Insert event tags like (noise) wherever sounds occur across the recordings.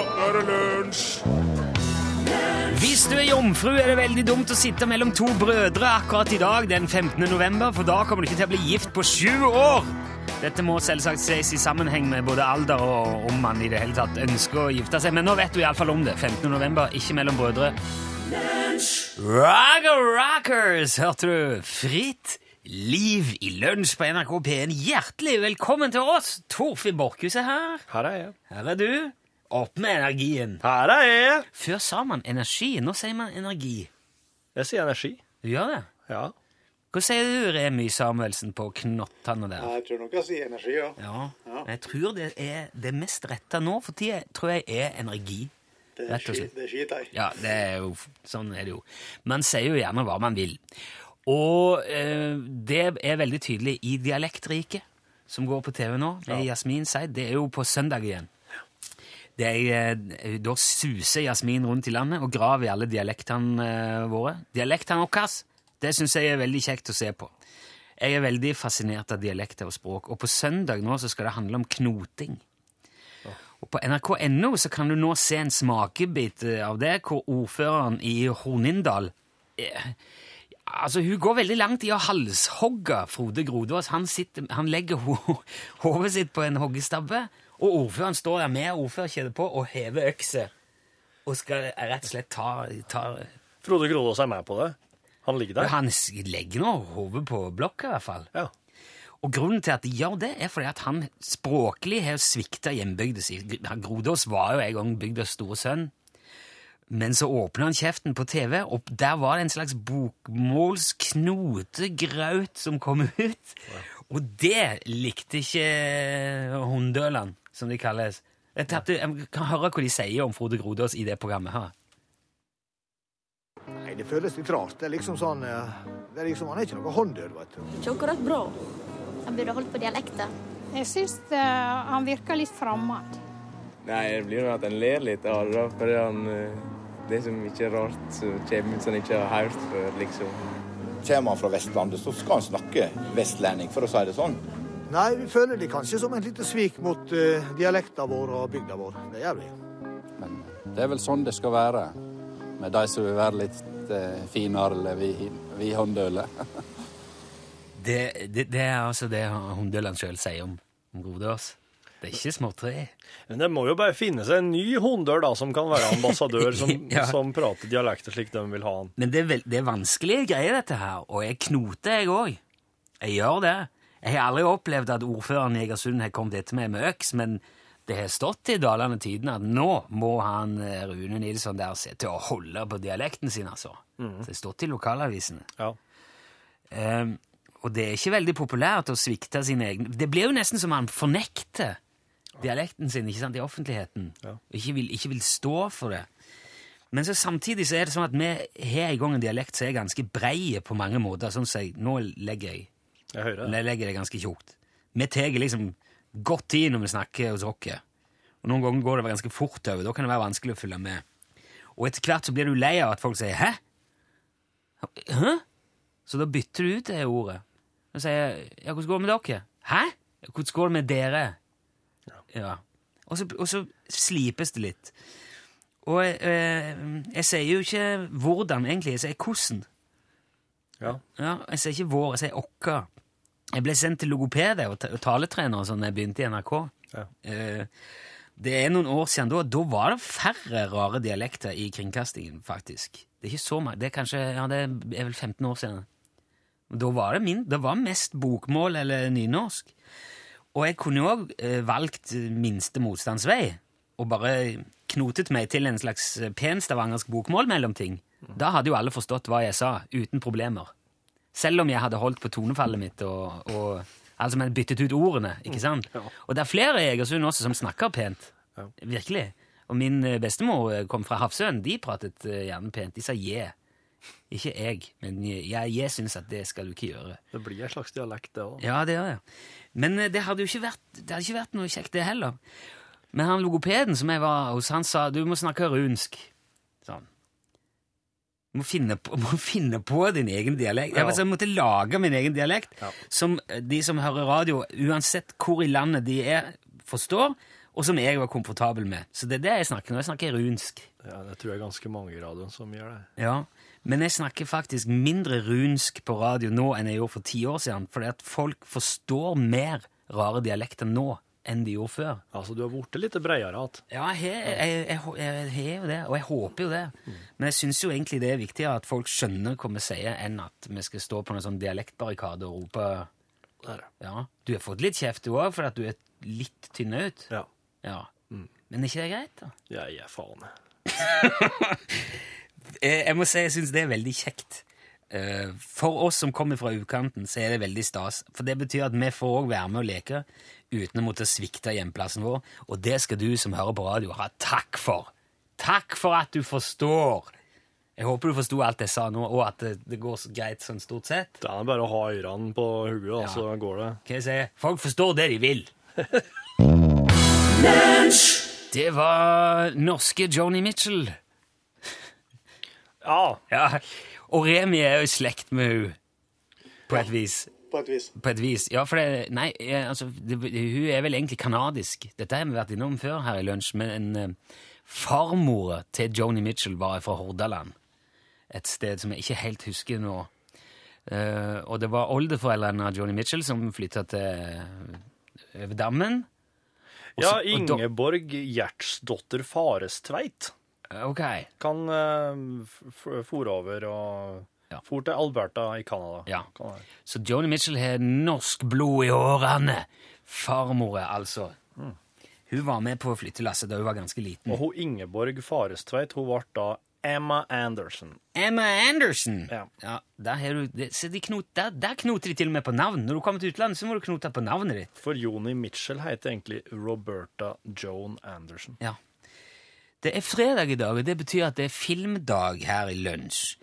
nå er det lunsj! Hvis du er jomfru, er det veldig dumt å sitte mellom to brødre akkurat i dag, den 15. november, for da kommer du ikke til å bli gift på sju år! Dette må selvsagt ses i sammenheng med både alder og om man i det hele tatt ønsker å gifte seg, men nå vet du iallfall om det. 15. november, ikke mellom brødre. Rocker Rockers, hørte du? Fritt liv i lunsj på NRK P1. Hjertelig velkommen til oss! Torfinn Borchhus er her. Her er jeg. Her er du. Opp med energien. Her er jeg! Før sa man energi, nå sier man energi. Jeg sier energi. Du gjør det? Ja. Hva sier du, Remy Samuelsen, på knottene der? Jeg tror nok jeg sier energi, ja. Ja, jeg tror det er det mest rette nå for tida, tror jeg er energi. Det er skit, det jeg. Ja, det er jo, sånn er det jo. Man sier jo gjerne hva man vil. Og eh, det er veldig tydelig i Dialektriket, som går på TV nå, med Jasmin Seid. Det er jo på søndag igjen. Eh, da suser Jasmin rundt i landet og graver i alle dialektene eh, våre. Dialektene våre, det syns jeg er veldig kjekt å se på. Jeg er veldig fascinert av dialekter og språk, og på søndag nå så skal det handle om knoting. Og På nrk.no så kan du nå se en smakebit eh, av det, hvor ordføreren i Hornindal Altså, Hun går veldig langt i å halshogge Frode Grodås. Han, sitter, han legger ho hodet sitt på en hoggestabbe, og ordføreren står der med ordførerkjede på og hever økse og skal rett og slett ta, ta Frode Grålås er med på det. Han ligger der. Han legger nå hodet på blokka, i hvert fall. Ja. Og grunnen til at de gjør det, er fordi at han språklig har svikta hjembygda si. Grodås var jo en gang bygdas store sønn. Men så åpna han kjeften på TV, og der var det en slags bokmålsknotegraut som kom (laughs) ut. Og det likte ikke hunndølene, som de kalles. Jeg, tappte, jeg kan høre hva de sier om Frode Grodås i det programmet. her. Nei, det føles litt rart. Det er liksom sånn eh, det er liksom, Han er ikke noe håndør, vet du. Ikke akkurat bra. Han burde holdt på dialekten. Jeg syns eh, han virker litt fremmed. Nei, det blir jo at en ler litt av det. Fordi han eh, Det som ikke er rart som kommer ut som en ikke har hørt før, liksom. Kommer han fra Vestlandet, så skal han snakke vestlending, for å si det sånn. Nei, vi føler det kanskje som et lite svik mot uh, dialekta vår og bygda vår. Det gjør vi. Men det er vel sånn det skal være med de som vil være litt uh, finere eller vi, vi hånddøle. (laughs) Det, det, det er altså det håndølene sjøl sier om, om Grodås. Det er ikke småtteri. Men det må jo bare finne seg en ny hunndør da, som kan være ambassadør, som, (laughs) Ja. som prater dialekter slik de vil ha den. Men det er, vel, det er vanskelige greier, dette her. Og jeg knoter, jeg òg. Jeg gjør det. Jeg har aldri opplevd at ordføreren i Egersund har kommet etter meg med øks, men det har stått i Dalane Tidende at nå må han eh, Rune Nilsson der se til å holde på dialekten sin, altså. Det har stått i lokalavisene. Ja. Um, og det er ikke veldig populært å svikte sine egne Det blir jo nesten som han fornekter dialekten sin ikke sant, i offentligheten. Ja. Ikke vil, ikke vil stå for det. Men så samtidig så er det sånn at vi har i gang en dialekt som er ganske brei på mange måter. sånn som jeg, Nå legger jeg Jeg hører det. legger det ganske tjukt. Vi tar liksom godt tid når vi snakker hos oss. Og noen ganger går det ganske fort over. Da kan det være vanskelig å følge med. Og etter hvert så blir du lei av at folk sier 'hæ?' Hæ? Så da bytter du ut det ordet. Og sier 'ja, hvordan går det med dere?' 'Hæ? Hvordan går det med dere?' Ja. Og så, og så slipes det litt. Og eh, jeg sier jo ikke 'hvordan', egentlig. Jeg sier 'hvordan'. Ja. Ja, jeg sier ikke vår, jeg sier okka. Jeg ble sendt til logoped og, ta- og taletrener og sånn da jeg begynte i NRK. Ja. Eh, det er noen år siden da. Da var det færre rare dialekter i kringkastingen, faktisk. Det er ikke så mange. Det er kanskje, ja, det er vel 15 år siden. Da var det min, det var mest bokmål eller nynorsk. Og jeg kunne jo òg eh, valgt minste motstandsvei og bare knotet meg til en slags pen stavangersk bokmål-mellomting. Da hadde jo alle forstått hva jeg sa, uten problemer. Selv om jeg hadde holdt på tonefallet mitt og, og altså men byttet ut ordene. ikke sant? Og det er flere i Egersund også som snakker pent. Ja. Virkelig. Og min eh, bestemor eh, kom fra Hafsøen. De pratet eh, gjerne pent. De sa je. Ikke jeg, men jeg, jeg syns at det skal du ikke gjøre. Det blir en slags dialekt, det òg. Ja, det gjør det. Men det hadde jo ikke vært, det hadde ikke vært noe kjekt, det heller. Men han logopeden som jeg var hos, han sa du må snakke runsk. Sånn. Må finne på, må finne på din egen dialekt. Jeg, Ja. altså, jeg måtte lage min egen dialekt, Ja. som de som hører radio, uansett hvor i landet de er, forstår. og som jeg var komfortabel med. Så det er det jeg snakker når Jeg snakker runsk. Ja, det tror jeg er ganske mange i radioen som gjør det. Ja, Men jeg snakker faktisk mindre runsk på radio nå enn jeg gjorde for ti år siden, fordi at folk forstår mer rare dialekter nå enn de gjorde før. Altså, du har blitt litt bredere igjen. Ja, jeg har jo det, og jeg håper jo det. Men jeg syns jo egentlig det er viktigere at folk skjønner hva vi sier, enn at vi skal stå på en sånn dialektbarrikade og rope Ja, du har fått litt kjeft du òg, for at du er litt tynn ut. ja. Ja. Men er ikke det greit, da? (laughs) Jeg gir faen. jeg må si jeg syns det er veldig kjekt. Eh, For oss som kommer fra utkanten, så er det veldig stas. For det betyr at vi får òg være med og leke uten å måtte svikte hjemplassen vår. Og det skal du som hører på radio, ha takk for. Takk for at du forstår. Jeg håper du forsto alt jeg sa nå, og at det, det går så greit sånn stort sett. Det er bare å ha ørene på hodet, Ja. så går det. Hva jeg sier? Folk forstår det de vil. (laughs) Det var norske Joni Mitchell. Ja, Ja, og Remi er jo i slekt med hun på et vis. På et vis. På et vis. Ja, for det, nei, eh, altså, det, hun er vel egentlig kanadisk. Dette har vi vært innom før her i lunsj, men en uh, farmor til Joni Mitchell var fra Hordaland. Et sted som jeg ikke helt husker nå. Uh, og det var oldeforeldrene av Joni Mitchell som flytta til eh, over dammen. Også, ja Ingeborg Gjertsdotter Farestveit Ok. kan uh, fòre over og Ja. for til Alberta i Canada. Ja. Så Joni Mitchell har norsk blod i årene. Farmor, altså. Hun var med på flyttelasset da hun var ganske liten. Og hun Ingeborg Farestveit hun ble da Emma Anderson. Emma Anderson! Ja. der, har du, det, så de knot, der, der knoter de til og med på navn. Når du kommer til utlandet, så må du knote på navnet ditt. For Joni Mitchell heter egentlig Roberta Joan Anderson. Ja. Det er fredag i dag, og det betyr at det er filmdag her i lunsj.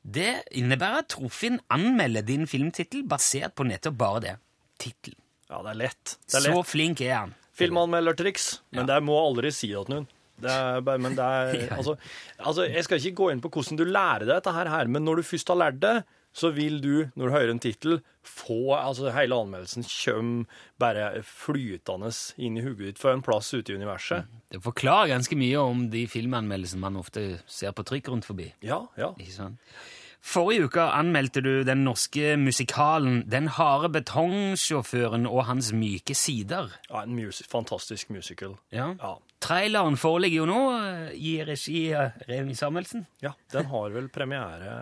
Det innebærer at Trofinn anmelder din filmtittel basert på nettopp bare det. Tittel. Ja, det er lett. Det er Så flink er han. Filmanmeldertriks, men Ja. det må aldri si det til noen. Det er bare, men det er, (laughs) altså, altså, jeg skal ikke gå inn på hvordan du lærer deg dette her, men når du først har lært det, så vil du, når du hører en tittel, få altså Hele anmeldelsen kommer bare flytende inn i hodet ditt for en plass ute i universet. Det forklarer ganske mye om de filmanmeldelsene man ofte ser på trykk rundt forbi. Ja, ja. Ikke sant? Forrige uke anmeldte du den norske musikalen Den harde betongsjåføren og hans myke sider. ja en mus fantastisk musical. Ja. Ja. Traileren foreligger jo nå eh, i regi av Remi Samuelsen. ja, den har vel premiere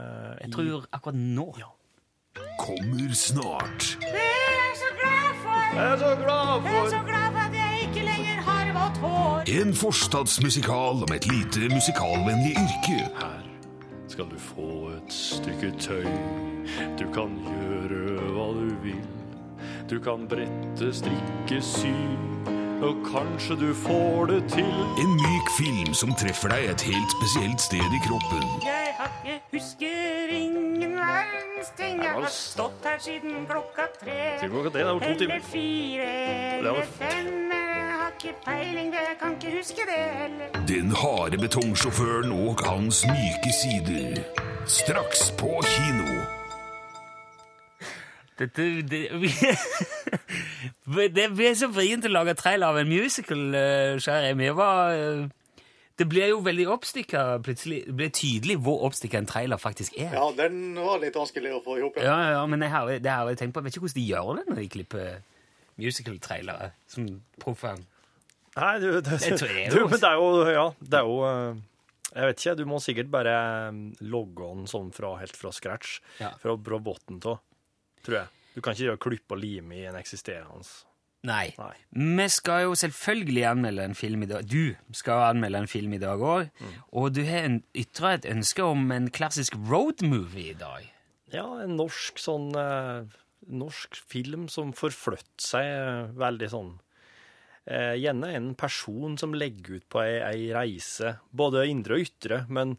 Jeg tror akkurat nå. Ja. Kommer snart. Jeg er så glad for Jeg er så glad for at jeg ikke lenger har vått hår. En forstadsmusikal om et lite musikalvennlig yrke. Her skal du få et stykke tøy. Du kan gjøre hva du vil. Du kan brette, strikke, sy. Og kanskje du får det til. En myk film som treffer deg et helt spesielt sted i kroppen. Jeg har ikke husker ingen verdens ting. Jeg har stått her siden klokka tre. Klokka tre, det var to timer. Eller fire, eller fem. Jeg har ikke peiling, jeg kan ikke huske det heller. Den harde betongsjåføren og hans myke sider. Straks på kino. Dette, det, (laughs) det ble så vrient å lage trailer av en musical, kjære. Det var, eh, ble jo veldig oppstykka plutselig. Det ble tydelig hvor oppstykka en trailer faktisk er. Ja, den var litt vanskelig å få i hop. Ja, ja, ja, men jeg har, det har jeg tenkt på. Jeg vet ikke hvordan de gjør det når de klipper musical-trailere som proffen. Nei, du, det, Jeg tror det (laughs) du, men det er jo Ja, det er jo eh, Jeg vet ikke, du må sikkert bare eh, logge den sånn fra, helt fra scratch. Ja. Fra fra bunnen av, tror jeg. Du kan ikke gjøre klipp og lime i en eksisterende Nei. Nei. Vi skal jo selvfølgelig anmelde en film i dag. Du skal anmelde en film i dag òg. Mm. Og du har ytra et ønske om en klassisk roadmovie i dag. Ja, en norsk sånn eh, Norsk film som forflytter seg eh, veldig sånn eh, Gjerne en person som legger ut på ei, ei reise, både indre og ytre, men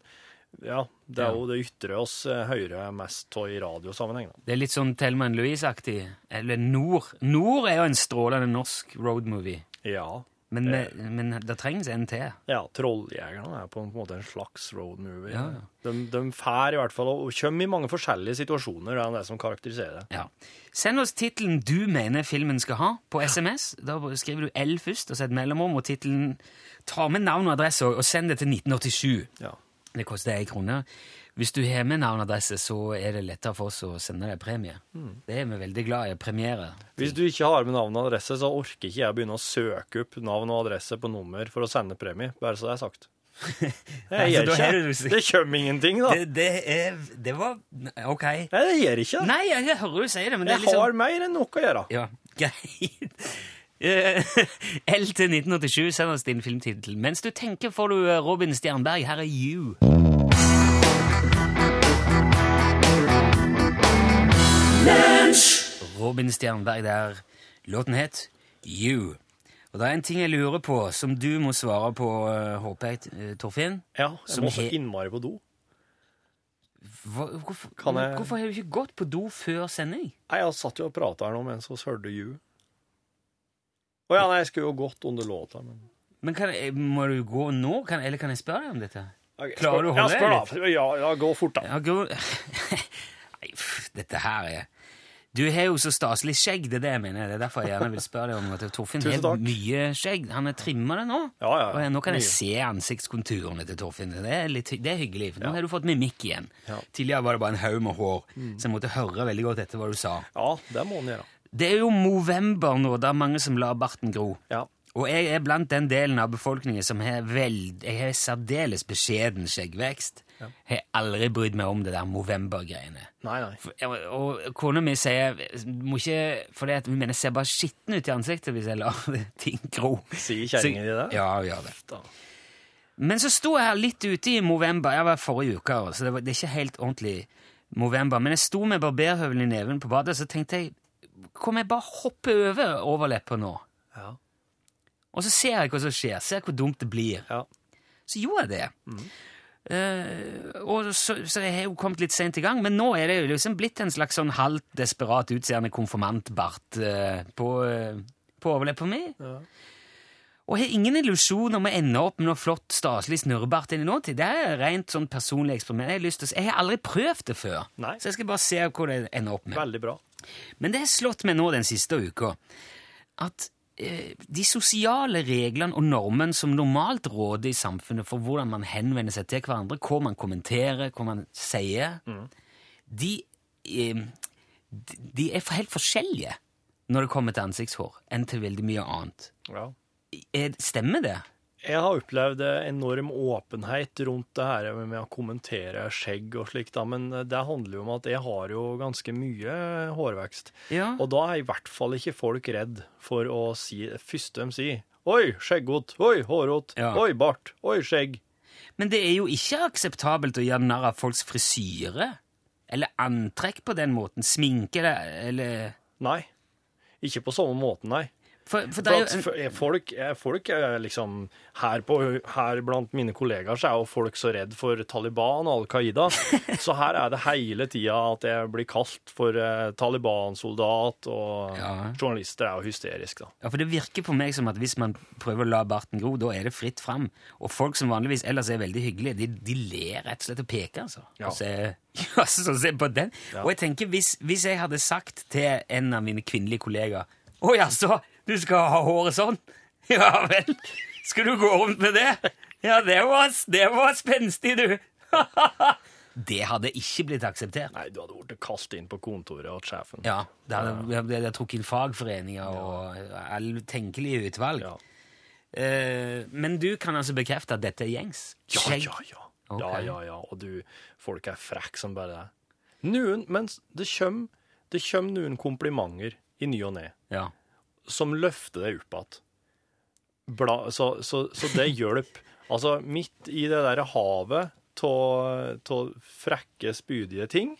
ja, det er jo det ytre oss eh, hører mest av i radiosammenheng. da. Det er litt sånn Thelma Louise-aktig. Eller Nord. Nord er jo en strålende norsk roadmovie. Ja. Men, men det trengs en til. Ja, Trolljegerne er på en måte en slags roadmovie. Ja, ja. De, de fær i hvert fall, og kommer i mange forskjellige situasjoner, det er det som karakteriserer det. Ja. Send oss tittelen du mener filmen skal ha, på SMS. Da skriver du L først, og så et mellomrom, og tittelen Ta med navn og adresse, og send det til 1987. Ja. Det koster én krone. Hvis du har med navn og adresse, så er det lettere for oss å sende deg premie. Det er vi veldig glad i. Premiere. Hvis du ikke har med navn og adresse, så orker ikke jeg begynne å søke opp navn og adresse på nummer for å sende premie, bare så det er sagt. (laughs) Jeg Altså, gjør ikke det. Det kommer ingenting, da. Det, det er Det var OK. Nei, det gjør ikke det. Nei, jeg, jeg hører du sier det, men det er Jeg liksom har mer enn nok å gjøre. Ja, (laughs) greit. Eh, (laughs) L til 1987, send oss din filmtittel. Mens du tenker, får du eh, Robin Stjernberg. Her er You. Robin Stjernberg der. Låten het You. Og det er en ting jeg lurer på, som du må svare på, eh, håper jeg, Torfinn. Ja, jeg Som må så innmari på do. Hva, hvorfor, Kan jeg- hvorfor har du ikke gått på do før sending? Nei, jeg satt jo og prata her nå mens vi hørte You. Å ja, nei, jeg skulle jo gått under låta, men Men kan, må du gå nå, kan, eller kan jeg spørre deg om dette? Okay, Klarer du å ja, holde spør deg. Ja, ja, gå fort, da. Ja, gå... (laughs) Nei, pff, dette her er Du har jo så staselig skjegg, det er det jeg mener. Det er derfor jeg gjerne vil spørre deg om at Torfinn har mye skjegg. Han er trimma det nå. Ja, ja, Og nå kan jeg se ansiktskonturene til Torfinn. Det er, litt, det er hyggelig, for nå har du fått mimikk igjen. Ja. Mm. Tidligere var det bare en haug med hår, så jeg måtte høre veldig godt etter hva du sa. Ja, det må han gjøre. Det er jo november nå, det er mange som lar barten gro. Ja. Og jeg er blant den delen av befolkningen som har veld, jeg har særdeles beskjeden skjeggvekst. Jeg har aldri brydd meg om det der Movember-greiene. Nei, nei. For- Og, kona mi sier må ikke, For det at hun mener jeg ser bare skitten ut i ansiktet hvis jeg lar (laughs) ting gro. Sier kjerringa di det? Ja, hun gjør det. Da. Men så sto jeg her litt ute i Movember. Jeg var forrige uke, så det, var, det er ikke helt ordentlig Movember. Men jeg sto med barberhøvelen i neven på badet, og så tenkte jeg Kom jeg bare hoppe over overleppa nå? Ja. Og så ser jeg hva som skjer. Ser hvor dumt det blir. Ja. Så gjorde jeg det. Eh, og så, så jeg har jo kommet litt sent i gang, men nå er det jo liksom blitt en slags sånn halvt desperat utseende konfirmantbart uh, på, uh, på overleppa mi. Og har ingen illusjon om å ende opp med noe flott, staselig snurrebart inn i nåtid. Det er rent sånn personlig eksperiment. Jeg har, lyst til å, jeg har aldri prøvd det før, Nei. så jeg skal bare se hvor det ender opp med. Veldig bra. Men det har slått meg nå den siste uka at eh, de sosiale reglene og normene som normalt råder i samfunnet for hvordan man henvender seg til hverandre, hva man kommenterer, hva man sier, de, eh, de, de er helt forskjellige når det kommer til ansiktshår, enn til veldig mye annet. Ja. Er, stemmer det? Jeg har opplevd enorm åpenhet rundt det her med å kommentere skjegg og slikt, men det handler jo om at jeg har jo ganske mye hårvekst. Ja. Og da er i hvert fall ikke folk redd for å si det første de sier. Oi, skjeggot! Oi, hårrot! Ja. Oi, bart. Oi, skjegg. Men det er jo ikke akseptabelt å gjøre narr av folks frisyre. Eller antrekk på den måten. Sminke det, eller Nei. Ikke på samme måten, nei. For, for For at en, er folk, er folk er liksom her, på, her blant mine kollegaer så er jo folk så redd for Taliban og Al Qaida. (laughs) så her er det hele tida at jeg blir kalt for eh, Taliban-soldat, og Ja. journalister er jo hysteriske, da. ja, for det virker på meg som at hvis man prøver å la barten gro, da er det fritt fram. Og folk som vanligvis ellers er veldig hyggelige, de, de ler rett og slett og peker, altså. Ja. Og så, (laughs) ja, så se på den. Ja. Og jeg tenker, hvis, hvis jeg hadde sagt til en av mine kvinnelige kollegaer Å jaså, du skal ha håret sånn? (laughs) Ja vel. Skal du gå rundt med det? Ja, det var, det var spenstig, du. (laughs) det hadde ikke blitt akseptert. Nei, du hadde blitt kalt inn på kontoret og sjefen. Ja, det hadde, det hadde, det hadde trukket inn fagforeninger og alle tenkelige utvalg. Ja. Eh, men du kan altså bekrefte at dette er gjengs? Ja, ja, ja. Okay. Ja, ja, ja. Og du, folk er frekke som bare det. Noen, men det kommer det kommer noen komplimenter i ny og ne Ja. Som løfter deg opp igjen. Så, så, så det hjelper. Altså, midt i det der havet av frekke, spydige ting,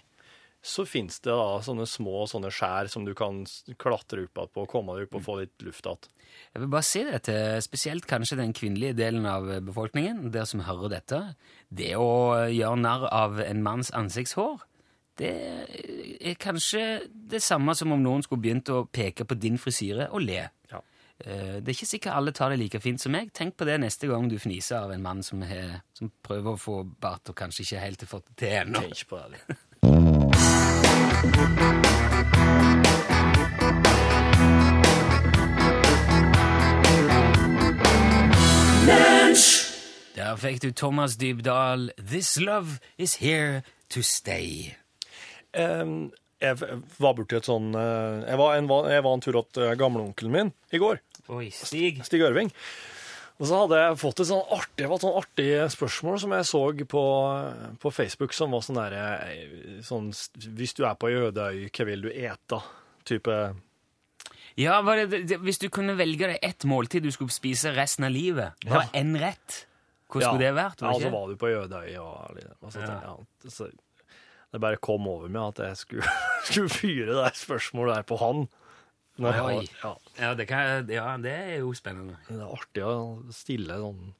så fins det da sånne små sånne skjær som du kan klatre opp igjen på, komme deg opp og få litt luft igjen. Jeg vil bare si det til spesielt kanskje den kvinnelige delen av befolkningen, der som hører dette. Det å gjøre narr av en manns ansiktshår, det er kanskje det samme som om noen skulle begynt å peke på din frisyre og le. Ja. Eh, Det er ikke sikkert alle tar det like fint som meg. Tenk på det neste gang du fniser av en mann som, er, som prøver å få bart og kanskje ikke helt har fått det til ennå. Tenk på det. Der fikk du Thomas Dybdahl, 'This love is here to stay'. Jeg var borti et sånn eh, Jeg var en, jeg var en tur til gamleonkelen min i går. Oi, Stig. Stig Ørving. Og så hadde jeg fått et sånn artig, et sånn artig spørsmål som jeg så på, på Facebook, som var sånn derre sånn, Hvis du er på ei øde øy, hva vil du ete? Type Ja, det, det, Hvis du kunne velge deg ett måltid du skulle spise resten av livet, bare én rett, hvor skulle det vært? Ja, så altså, var du på ei øde øy, og, så, Ja. ja. så det bare kom over meg at jeg skulle, (laughs) skulle fyre det spørsmålet der på han. Nei, Oi. ja, Ja det, kan, ja, det er jo spennende. det er artig å stille sånn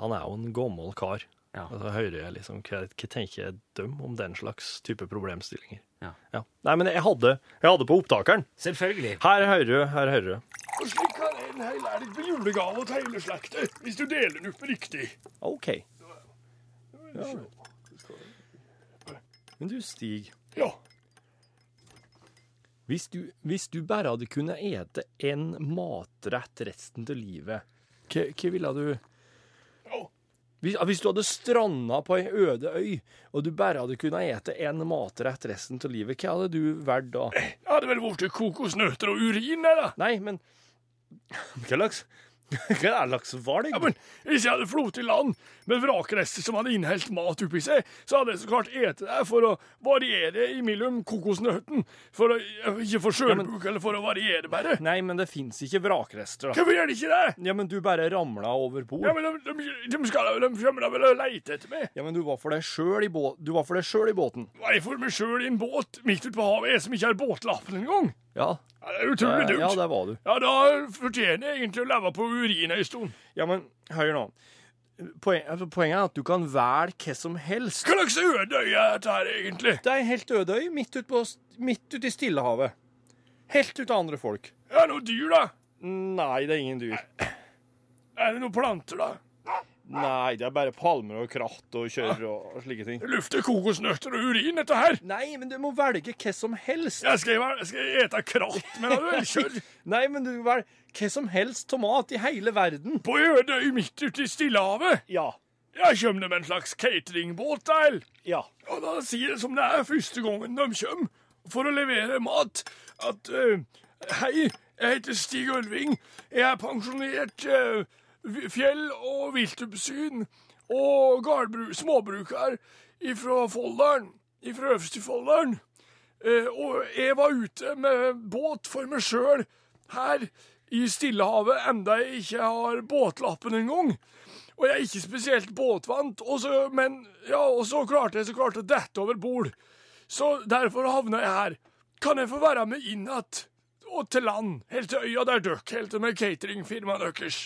Han er jo en gammel kar. Ja. Og så hører jeg liksom hva, hva tenker dem om den slags type problemstillinger. Ja. Ja. Nei, men jeg hadde, jeg hadde på opptakeren. Selvfølgelig. Her hører du, her hører du. Og slik kan en hel elg bli julegave til hele slekta, hvis du deler den opp riktig. OK. Ja. Men du, Stig. Ja. Hvis du, hvis du bare hadde kunnet ete en matrett resten av livet, hva, hva ville du hvis, hvis du hadde stranda på ei øde øy, og du bare hadde kunnet ete en matrett resten av livet, hva hadde du valgt da? Jeg hadde vel blitt kokosnøtter og urin, eller? Nei, men (laughs) Hva slags Hva slags valg? Ja, men Hvis jeg hadde flott i land med vrakrester som hadde innhelt mat oppi seg, så hadde jeg så klart ete det for å variere imellom kokosnøtten. For å, ikke for sjølbruk, eller for å variere, bare. Nei, men det fins ikke vrakrester, da. Hvorfor gjør det ikke det? Ja, men du bare ramla over bord. Ja, men de, de, de skal de kommer da vel og leite etter meg. Ja, men du var for deg sjøl i, bå du var for deg selv i båten. Jeg for meg sjøl i en båt midt ute på havet, jeg som ikke har båtlappen engang? Ja. Ja, det er utrolig dumt. Ja, der var du. Ja, da fortjener jeg egentlig å leve på urin en stund. Ja, men hør nå. Poen, altså, poenget er at du kan velge hva som helst. Hva slags ødøy er dette her, egentlig? Det er en helt ødøy midt ute ut i Stillehavet. Helt ute av andre folk. Er det noe dyr, da? Nei, det er ingen dyr. Er det noen planter, da? Nei, det er bare palmer og kratt og kjør og slike ting. Det lufter kokosnøtter og urin, dette her. Nei, men du må velge hva som helst. Jeg skal, jeg, skal ete kratt, men da vel, kjør. (laughs) Nei, men du velger hva som helst tomat i hele verden. På øde øy midt ute i Stillehavet? Ja. Jeg kommer med en slags cateringbåt, der. Ja. Og da sier det som det er første gangen de kommer for å levere mat, at uh, Hei, jeg heter Stig Ølving. Jeg er pensjonert vi- fjell- og viltoppsyn og gardbru- småbruker fra Folldalen, fra Øverste Folldalen. Eh, og jeg var ute med båt for meg sjøl her i Stillehavet, enda jeg ikke har båtlappen engang. Og jeg er ikke spesielt båtvant, og så, men ja, og så klarte jeg så klart å dette over bord. Så derfor havna jeg her. Kan jeg få være med inn igjen? Og til land, helt til øya der dere helt til med cateringfirmaet deres.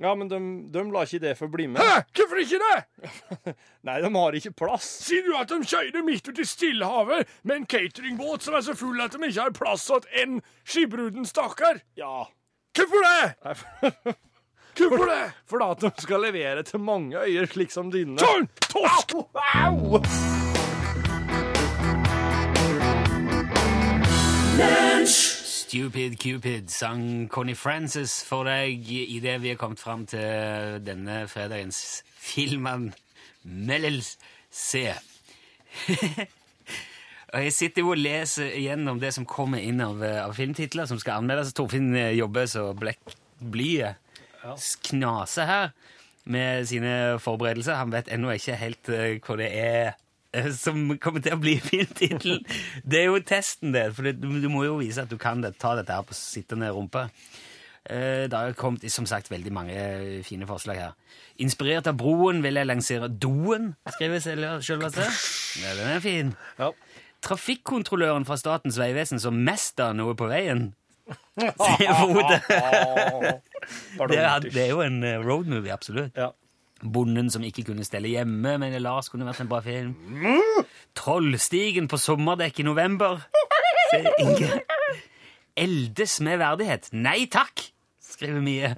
Ja, men de, de lar ikke det få bli med. Hæ? Hvorfor ikke det? (laughs) Nei, de har ikke plass. Sier du at de kjører midt ute i Stillehavet med en cateringbåt som er så full at de ikke har plass til en skipruden, stakkar? Ja. Hvorfor det? Nei, (laughs) Hvorfor det? (laughs) for da at de skal levere til mange øyer, slik som dine. Sånn! Torsk! Au! Stupid Cupid sang Connie Francis for deg idet vi er kommet fram til denne fredagens filmanmeldelse. og jeg sitter jo og leser gjennom det som kommer inn av, av filmtitler som skal anmeldes. Torfinn jobber så blyet knaser her med sine forberedelser. Han vet ennå ikke helt hvor hva det er eh, som kommer til å bli (laughs) filmtittelen. Det er jo testen, det. For du, må jo vise at du kan det, ta dette her på sittende rumpe. Eh, Det har kommet som sagt veldig mange fine forslag her. Inspirert av broen vil jeg lansere doen, skriver selv- selveste. Ja, den er fin. Ja. Trafikkontrolløren fra Statens vegvesen som mester noe på veien. (laughs) Sier Frode. (laughs) Det er, det er jo en eh, roadmovie, absolutt. Ja. Bonden som ikke kunne stelle hjemme, men Lars kunne vært en bra film. Trollstigen på sommerdekk i november. Se, Inge. Eldes med verdighet. Nei takk! Skriver Mie.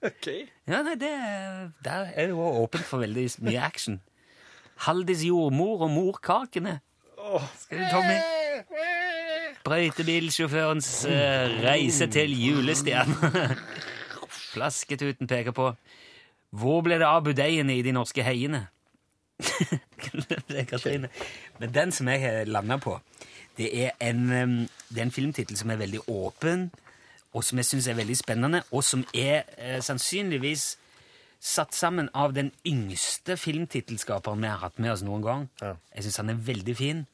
Ok. Ja, nei, det, Der er det jo åpent for veldig mye action. Haldis jordmor og morkakene. Du, Tommy? Brøytebilsjåførens uh, reise til julestjerne. (laughs) Flasketuten peker på. Hvor ble det av budeiene i de norske heiene? (laughs) Men den som jeg har landa på, det er en, em, det er en filmtittel som er veldig åpen, og som jeg syns er veldig spennende, og som er eh, sannsynligvis satt sammen av den yngste filmtittelskaperen vi har hatt med oss noen gang. Jeg syns han er veldig fin.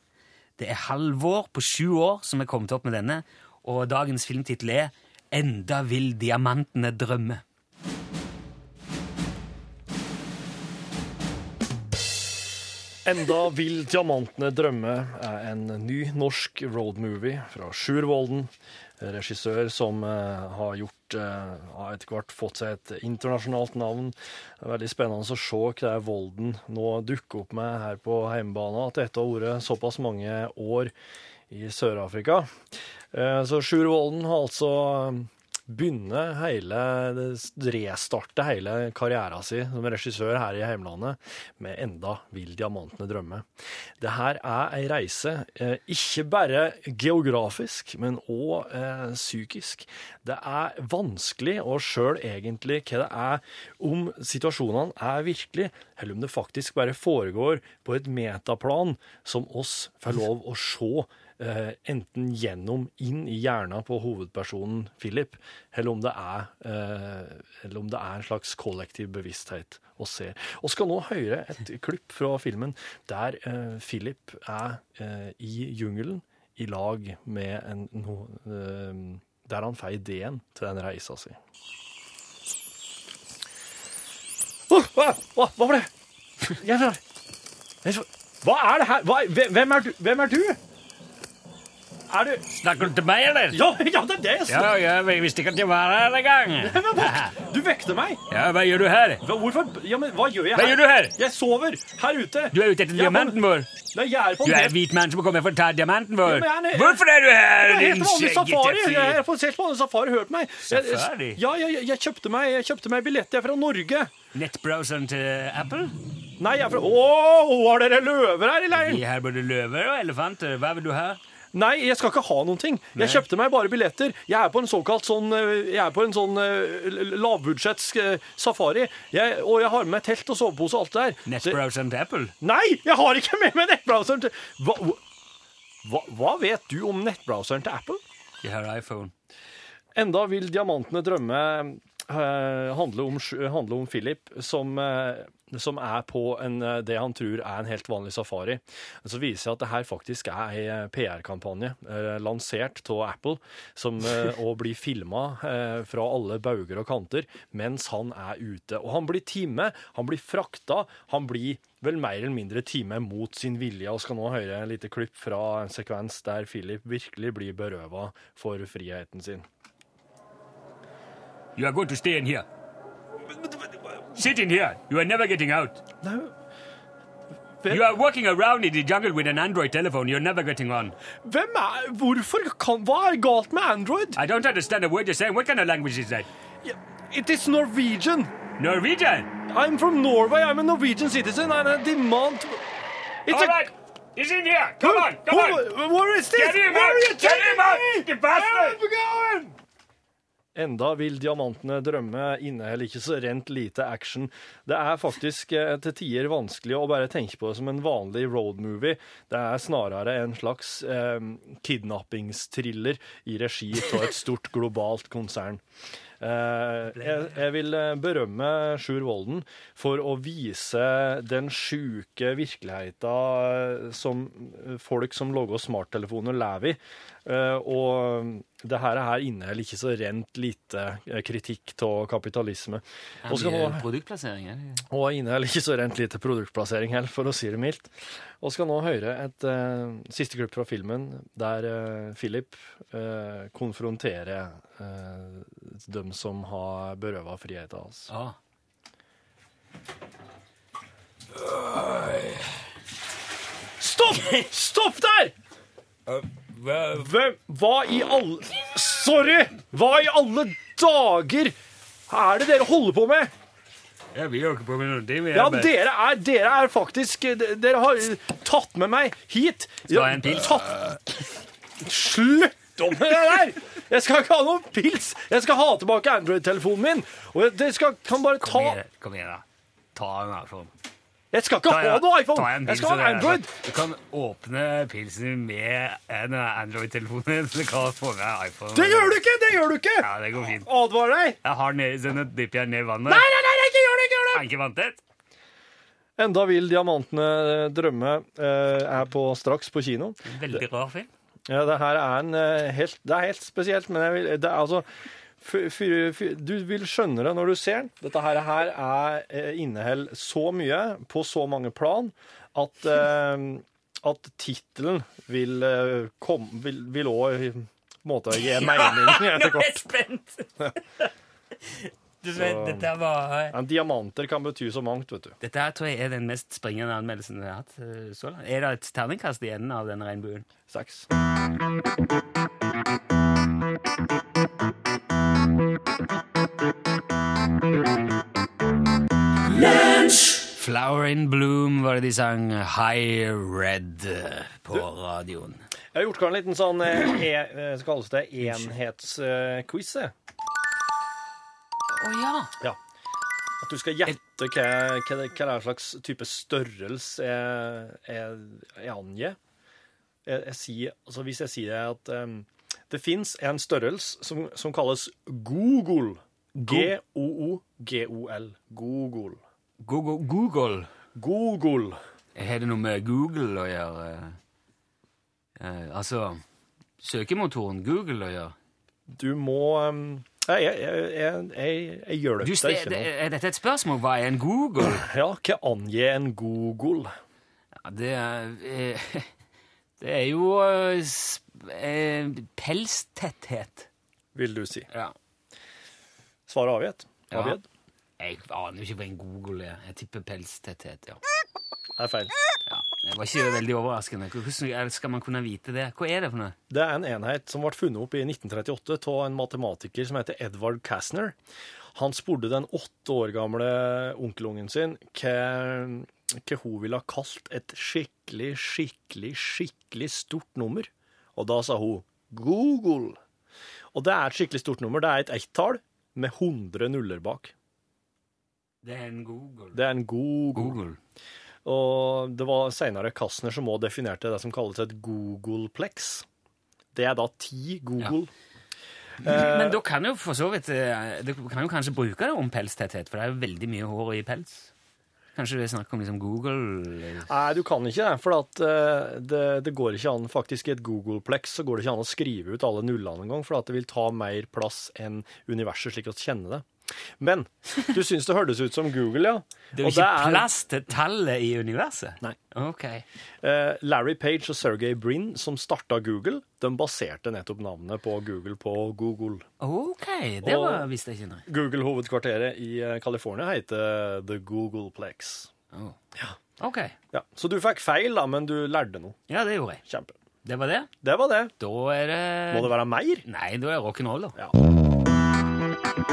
Det er Halvor på sju år som er kommet opp med denne, og dagens filmtittel er Enda vil diamantene drømme. Enda vil diamantene drømme er en ny norsk roadmovie fra Sjur Volden. Regissør som eh, har gjort eh, har etter hvert fått seg et internasjonalt navn. Det er veldig spennende å se hva Volden nå dukker opp med her på hjemmebane, at dette har vært såpass mange år i Sør-Afrika. Eh, Så Sjur Volden har altså begynner hele, restarte hele karrieren sin som regissør her i heimlandet med Enda vil diamantene drømme. Det her er ei reise, eh, ikke bare geografisk, men òg eh, psykisk. Det er vanskelig å sjøl egentlig hva det er, om situasjonene er virkelig, eller om det faktisk bare foregår på et metaplan som oss får lov å se enten gjennom inn i hjernen på hovedpersonen Philip, eller om det er, eh, eller om det er en slags kollektiv bevissthet å se. Og skal nå høre et (laughs) klipp fra filmen der eh, Philip er eh, i jungelen i lag med en no, eh, Der han får ideen til den reisa si. Åh, hva, hva, var det? Hva er det her? Hva, hvem, er du? hvem er du? Er du Snakker du til meg, eller? Ja, ja det er det jeg snakker Ja, jeg visste ikke at jeg var her engang. (laughs) Du vekte meg. Ja, hva gjør du her? Hva, hvorfor? Ja, men hva gjør jeg Hva gjør du her? Jeg sover her ute. Du er ute etter Jeg er diamanten vår. Nei, jeg er på Du er hvit mann som kommer for å ta diamanten vår. Ja, jeg er- Hvorfor er du her, Jeg er din skjeggete fyr? Jeg er på helt vanlig safari. Hørt meg. Safari? Ja, jeg, jeg kjøpte meg, jeg kjøpte meg er fra Norge. Nettbrowseren til Apple? Nei, jeg er fra Åh, har dere løver her i leiren? Vi har både løver og elefanter. Hva vil du ha? Nei, jeg skal ikke ha noen ting. Jeg kjøpte meg bare billetter. Jeg er på en såkalt sånn eh, Jeg er på en sånn eh, lavbudsjetts eh, safari. Jeg, og jeg har med meg telt og sovepose og alt det der. Nettbrowser and Apple? Nei, jeg har ikke med meg nettbrowseren til hva, hva, hva vet du om nettbrowseren til Apple? Jeg har iPhone. Enda vil diamantene drømme Uh, handle, om, handle om Philip, som, eh, som er på en, eh, det han tror er en helt vanlig safari. Men så viser det at det her faktisk er ei PR-kampanje eh, lansert av Apple, som eh, blir filma eh, fra alle bauger og kanter mens han er ute. Og han blir time, han blir frakta, han blir vel mer eller mindre time mot sin vilje, og skal nå høre et lite klipp fra en sekvens der Philip virkelig blir berøva for friheten sin. You are going to stay in here. Sit in here. You are never getting out. No. You are walking around in the jungle with an Android telephone. You're never getting on. Hvem er Hvorfor kan Hva er galt med Android? I don't understand a word you're saying. What kind of language is that? It is Norwegian. Norwegian? I'm from Norway. I'm a Norwegian citizen. And I demand... It's All a- right. He's in here. Come on. Come Who- on. Where is this? Get him Where out. are you Get him out. You bastard. Where are we going? Enda vil diamantene drømme inneholder ikke så rent lite action. Det er faktisk eh, til tider vanskelig å bare tenke på det som en vanlig roadmovie. Det er snarere en slags eh, kidnappingstriller i regi av et stort globalt konsern. Eh, jeg, jeg vil eh, berømme Sjur Volden for å vise den sjuke virkeligheten som folk som lager smarttelefoner lever i. Eh, og det her, her inneholder ikke så rent lite eh, kritikk av kapitalisme. Og Produktplassering, og inneholder ikke så rent lite produktplassering heller, for å si det mildt. Og skal nå høre et uh, siste klipp fra filmen der uh, Philip uh, konfronterer eh, dem som har berøva friheten hans. Ah. Stopp! Stopp der! Hvem Hva i alle Sorry! Hva i alle dager er det dere holder på med? Ja, vi jo ikke på med noe. Det Ja, dere er, dere er faktisk Dere har tatt med meg hit. Skal jeg ha en pils? Tatt... Slutt om det der! Jeg skal ikke ha noen pils. Jeg skal ha tilbake Android-telefonen min. Og dere skal, kan bare ta Kom igjen, kom igjen da. Ta den her iPhone. Jeg skal ikke ha noe iPhone! Jeg, Jeg skal ha en Android. Du kan åpne pilsen med en Android-telefon du kan få med iPhone. Det gjør du ikke! Det gjør du ikke! Ja, det går fint. Advarer deg. Jeg har ned, nå dypper jeg ned i vannet. Nei, nei, nei, ikke gjør det! ikke gjør det! Er ikke vanntett? Enda vil diamantene drømme eh, er på straks på kino. Veldig rar film. Ja, det her er en eh, helt Det er helt spesielt, men jeg vil, det er altså Du vil skjønne det når du ser den. Dette her, her er, eh, inneholder så mye på så mange plan at eh, at tittelen vil eh, kom, vil, vil også måte å gi (laughs) (laughs) etter mening nå er jeg spent! (laughs) Du Så- vet, dette var... Ja, diamanter kan bety så mangt, vet du. Dette her tror jeg er den mest springende anmeldelsen vi har hatt så langt. Er det et terningkast i enden av denne regnbuen? Seks. Flower in Bloom var det de sang High Red eh, på radioen. Jeg har gjort klar en liten sånn eh, (clears throat) e, eh, kalles det enhetsquiz. Å oh, ja! Ja. At du skal gjette hva, hva, hva slags type størrelse jeg, jeg, jeg angir. Jeg, jeg sier, altså hvis jeg sier at um, det fins en størrelse som, som kalles Google. G-o-o-g-o-l. Google. Google. Google. Google. Har det noe med Google å gjøre? Eh, altså søkemotoren Google å gjøre? Du må um, Jeg, jeg, jeg, jeg, gjør det Du, ikke. noe. er dette et spørsmål? Hva er en Google? Ja, hva angir en Google? Ja, det er eh, (laughs) Det er jo eh, eh, pelstetthet. Vil du si. Ja. Svaret er avgitt. Avgitt. Jeg aner jo ikke hva en Google er. Jeg tipper pelstetthet, ja. Det er feil. ja. Det var ikke veldig overraskende. Hvordan skal man kunne vite det? Hva er det for noe? Det er en enhet som ble funnet opp i 1938 av en matematiker som heter Edvard Kastner. Han spurte den åtte år gamle onkelungen sin hva, hva hun ville ha kalt et skikkelig, skikkelig, skikkelig stort nummer. Og da sa hun Google. Og det er et skikkelig stort nummer. Det er et ett-tall med 100 nuller bak. Det er en Google. Det er en Google. Google. Og det var senere Kastner som også definerte det som kalles et Googleplex. Det er da ti Google. Ja. Men da kan jo for så vidt eh, Du kan jo kanskje bruke det om pelstetthet, for det er jo veldig mye hår i pels. Kanskje det er snakk om liksom Google Nei, du kan ikke det, for at, eh, det, det går ikke an faktisk i et Googleplex så går det ikke an å skrive ut alle nullene engang, for at det vil ta mer plass enn universet slik vi kjenner det. Men du syns det hørtes ut som Google, ja? (laughs) Det er jo Og ikke plass til tallet i universet. Nei. Ok. Uh, Larry Page og Sergey Brin, som starta Google, de baserte nettopp navnet på Google på Google. Ok, det Og- var, visste jeg ikke. Nei. Google-hovedkvarteret i eh, California heter The Googleplex. Oh. Ok. Ja, så du fikk feil, da, men du lærte noe. Ja, det gjorde jeg. Kjempe. Det var det. Det var det. Da er det Må det være mer? Nei, da er det rock'n'roll, da. Ja. Joan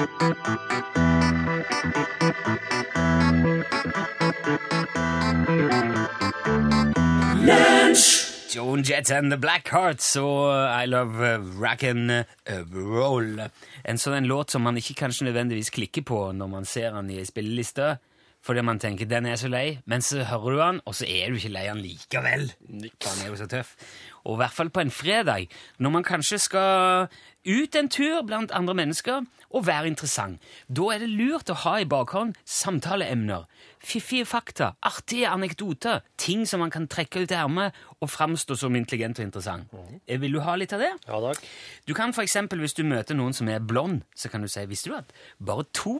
Jett and The Blackhearts og I Love Rackin' Roll. En sånn låt som man ikke kanskje nødvendigvis klikker på når man ser den i ei spilleliste, fordi man tenker den er så lei, men så hører du den, og så er du ikke lei den likevel. Den er jo så tøff. Og i hvert fall på en fredag, når man kanskje skal ut en tur blant andre mennesker og være interessant. Da er det lurt å ha i bakhånd samtaleemner, fiffige fakta, artige anekdoter, ting som man kan trekke ut ermet og framstå som intelligent og interessant. Mm. Vil du ha litt av det? Ja takk. Du kan for eksempel, hvis du møter noen som er blond, så kan du si, visste du at bare 2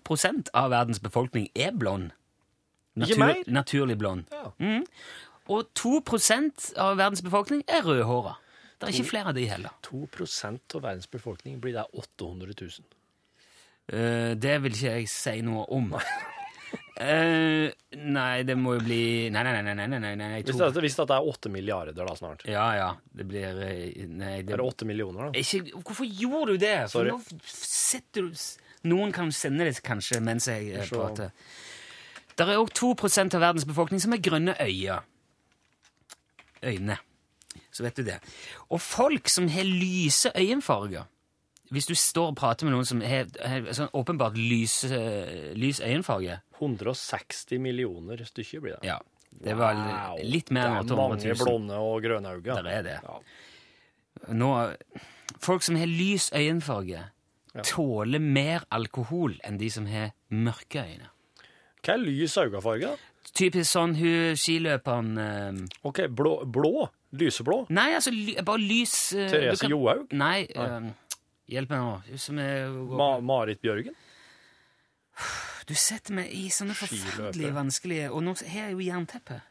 av verdens befolkning er blond? Mer? Naturlig blond. Ja. Mm. Og 2 av verdens befolkning er rødhåra. Det er ikke flere av de heller. 2% av verdens befolkning blir det 800 000. Eh, det vil ikke jeg si noe om. (laughs) Eh, nei, det må jo bli Nei, nei, nei. nei, nei, nei, nei Hvis det, hvis det er åtte milliarder da snart. Ja, ja. Det blir eh, Nei, det Er det åtte millioner, da? Ikke, hvorfor gjorde du det? For Sorry. nå setter du Noen kan sende det kanskje mens jeg eh, prater. Det er òg 2% av verdens befolkning som er grønne øyne. Øyne. Så vet du det. Og folk som har lyse øyenfarger Hvis du står og prater med noen som har, har sånn åpenbart lys, lys øyenfarge 160 millioner stykker blir det. Ja. Det var Wow. litt mer enn 800 000. Det er mange 000. blonde og grønne øyne. Der er det. Nå, folk som har lys øyenfarge, tåler mer alkohol enn de som har mørke øyne. Hva er lys øyefarge, da? Typisk sånn hun skiløperen eh, Ok, blå? blå? Lyseblå? Nei, altså ly, bare lys eh, Therese du kan- Johaug? Nei, eh, hjelp meg nå. Hun som er Ma Marit Bjørgen? Du setter meg i sånne forferdelig vanskelige Og nå har jeg jo jernteppe.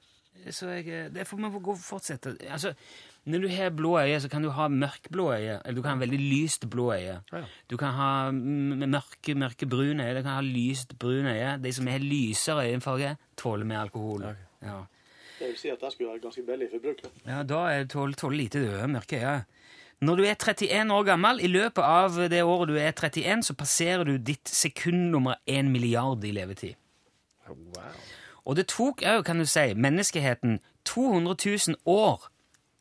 Så jeg, eh, det får vi gå fortsette. Altså, når du har blå øye, så kan du ha mørkblå øye. Eller du kan ha veldig lyst blå øye. Ja. Du kan ha mørke, mørke brune øye. Du kan ha lyst brune øye. De som har lysere øyenfarge, tåler mer alkohol. Ja. Det vil si at det skulle være ganske billig forbruk. Ja, da er tål, tåler lite døde mørke øyne. Når du er 31 år gammel, i løpet av det året du er 31, så passerer du ditt sekund nummer 1 milliard i levetid. Og det tok òg, kan du si, menneskeheten 200 000 år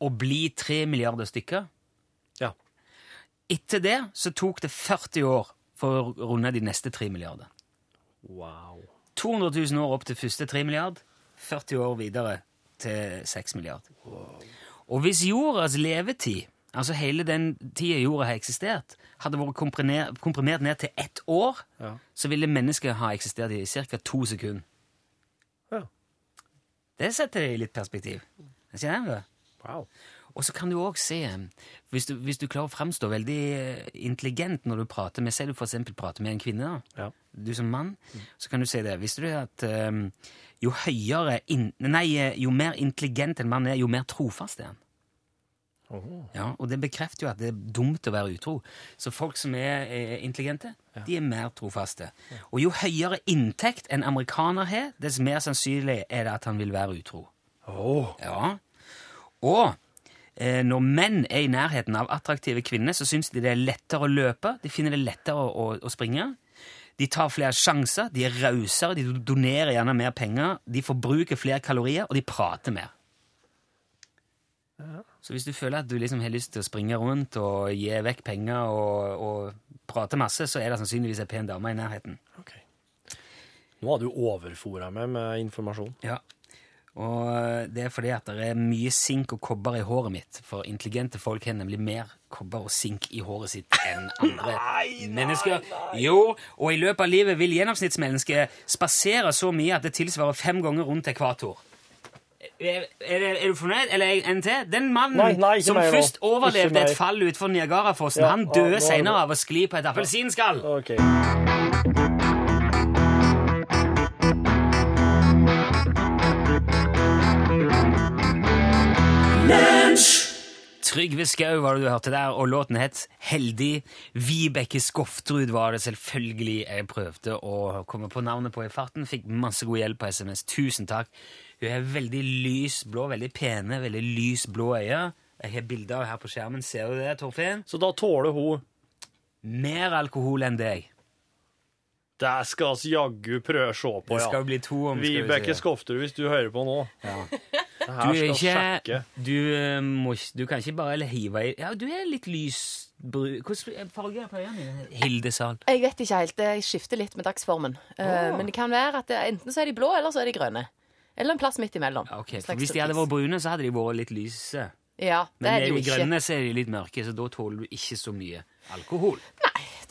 å bli 3 milliarder stykker. Ja. Etter det så tok det 40 år for å runde de neste 3 milliarder. Wow. 200 000 år opp til første 3 milliard, 40 år videre til 6 milliard. Og hvis jordas levetid, altså hele den tida jorda har eksistert, hadde vært komprimert, komprimert ned til ett år, Ja. så ville mennesket ha eksistert i ca. to sekunder. Ja. Det setter det i litt perspektiv. Kjenner du det? Wow. Og så kan du òg se hvis du, hvis du klarer å framstå veldig eh, intelligent når du prater med Si du eksempel prater med en kvinne, da. Ja. du som mann, så kan du si det. Visste du at eh, jo høyere in, Nei, jo mer intelligent en mann er, jo mer trofast er han. Ja, og det bekrefter jo at det er dumt å være utro. Så folk som er eh, intelligente, de er mer trofaste. Og jo høyere inntekt en amerikaner har, dess mer sannsynlig er det at han vil være utro. Ja. Og eh, når menn er i nærheten av attraktive kvinner, så syns de det er lettere å løpe, de finner det lettere å, å, å springe. De tar flere sjanser, de er rausere, de donerer gjerne mer penger, de forbruker flere kalorier, og de prater mer. Så hvis du føler at du liksom har lyst til å springe rundt og gi vekk penger og, og prate masse, så er det sannsynligvis ei pen dame i nærheten. Nå har du overfora meg med informasjon. Ja. Og eh, det er fordi at det er mye sink og kobber i håret mitt. For intelligente folk har nemlig mer kobber og sink i håret sitt enn (laughs) andre mennesker. Jo, og i løpet av livet vil gjennomsnittsmennesket spasere så mye at det tilsvarer fem ganger rundt ekvator. Er, er, er du fornøyd? Eller en til? Den mannen Nei, nei, som først overlevde et fall utfor Niagarafossen, Ja, han døde er senere av å skli på et appelsinskall. Ok. Trygve Skau var det du hørte der, og låten het Heldig. Vibeke Skofterud var det selvfølgelig jeg prøvde å komme på navnet på i farten. Fikk masse god hjelp på SMS. Tusen takk. Hun er veldig lys blå, veldig pene, veldig lys blå øyne. Jeg har bilder av her på skjermen. Ser du det, Torfinn? Så da tåler hun Mer alkohol enn deg. Det skal vi jaggu prøve å se på, Det ja. skal bli to om, Vibeke. Skofterud, hvis du hører på nå. Det Du, her er skal ikke, du, eh, må, du kan ikke bare hive i Ja, du er litt lysbrun Hvilken farge er på øynene dine? Hildesal. Jeg vet ikke helt. Jeg skifter litt med dagsformen. Oh. Men det kan være at det, enten så er de blå, eller så er de grønne. Eller en plass midt imellom. Okay, for Hvis de hadde vært brune, så hadde de vært litt lyse. Ja, det Men er de de ikke. grønne så er de litt mørke, så da tåler du ikke så mye alkohol.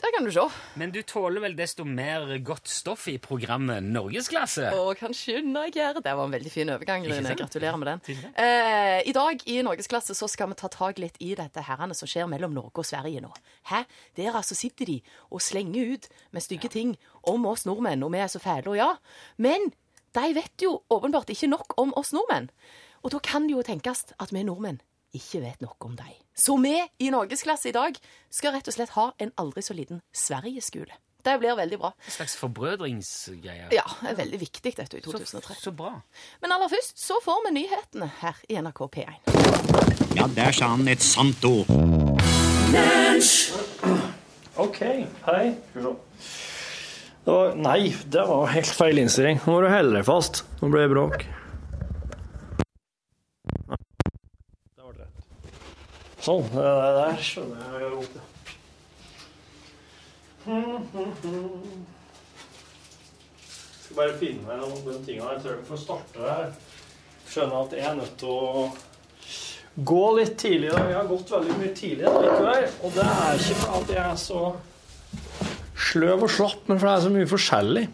Det kan du se. Men du tåler vel desto mer godt stoff i programmet Norgesklasse? Å, kan skynde deg gjøre. Det var en veldig fin overgang. Ikke Rune. Gratulerer med den. Eh, I dag i Norgesklasse så skal vi ta tak litt i dette herrene som skjer mellom Norge og Sverige nå. Hæ? Der altså sitter de og slenger ut med stygge ting om oss nordmenn, og vi er så fæle, og ja. Men de vet jo åpenbart ikke nok om oss nordmenn. Og da kan det jo tenkes at vi nordmenn ikke vet noe om dem. Så vi i Norgesklasse i dag skal rett og slett ha en aldri så liten Sverigeskole. Det blir veldig bra. En slags forbrødringsgreie. Ja, det er veldig viktig dette i 2003. Så bra. Men aller først så får vi nyhetene her i NRK P1. Ja, der sa han et sant ord. OK. Hei. Skal vi se. Det var, nei, det var helt feil innstilling. Nå må du holde deg fast. Nå blir det bråk. Det ble rett. Sånn. Det der skjønner jeg Jeg Skal bare finne meg noen de tingene jeg tror vi får starte her. Skjønner at jeg er nødt til å gå litt tidlig. Jeg har gått veldig mye tidligere likevel. Og det er ikke fordi jeg er så sløv og slapp, men fordi det er så mye forskjellig.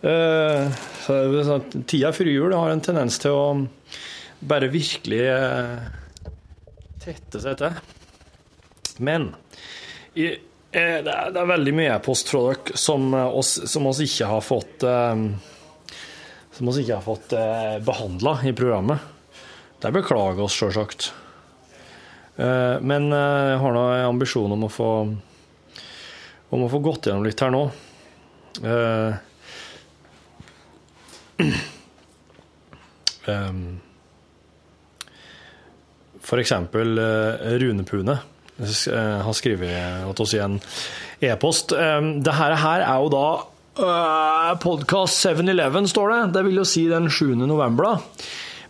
Uh, så at Tida før jul har en tendens til å bare virkelig eh, tette seg til. Men i, eh, det, er, det er veldig mye e-post fra dere som eh, oss, som oss ikke har fått eh, Som oss ikke har fått eh, behandla i programmet. Det beklager oss sjølsagt. Eh, men eh, jeg har nå en ambisjon om å få om å få gått gjennom litt her nå. Eh, em, (clears throat) eksempel eh, Rune Pune eh, har skrevet til oss i en e-post. Em, det her, er jo da podkast 7-Eleven, står det. Det vil jo si den 7. november, da.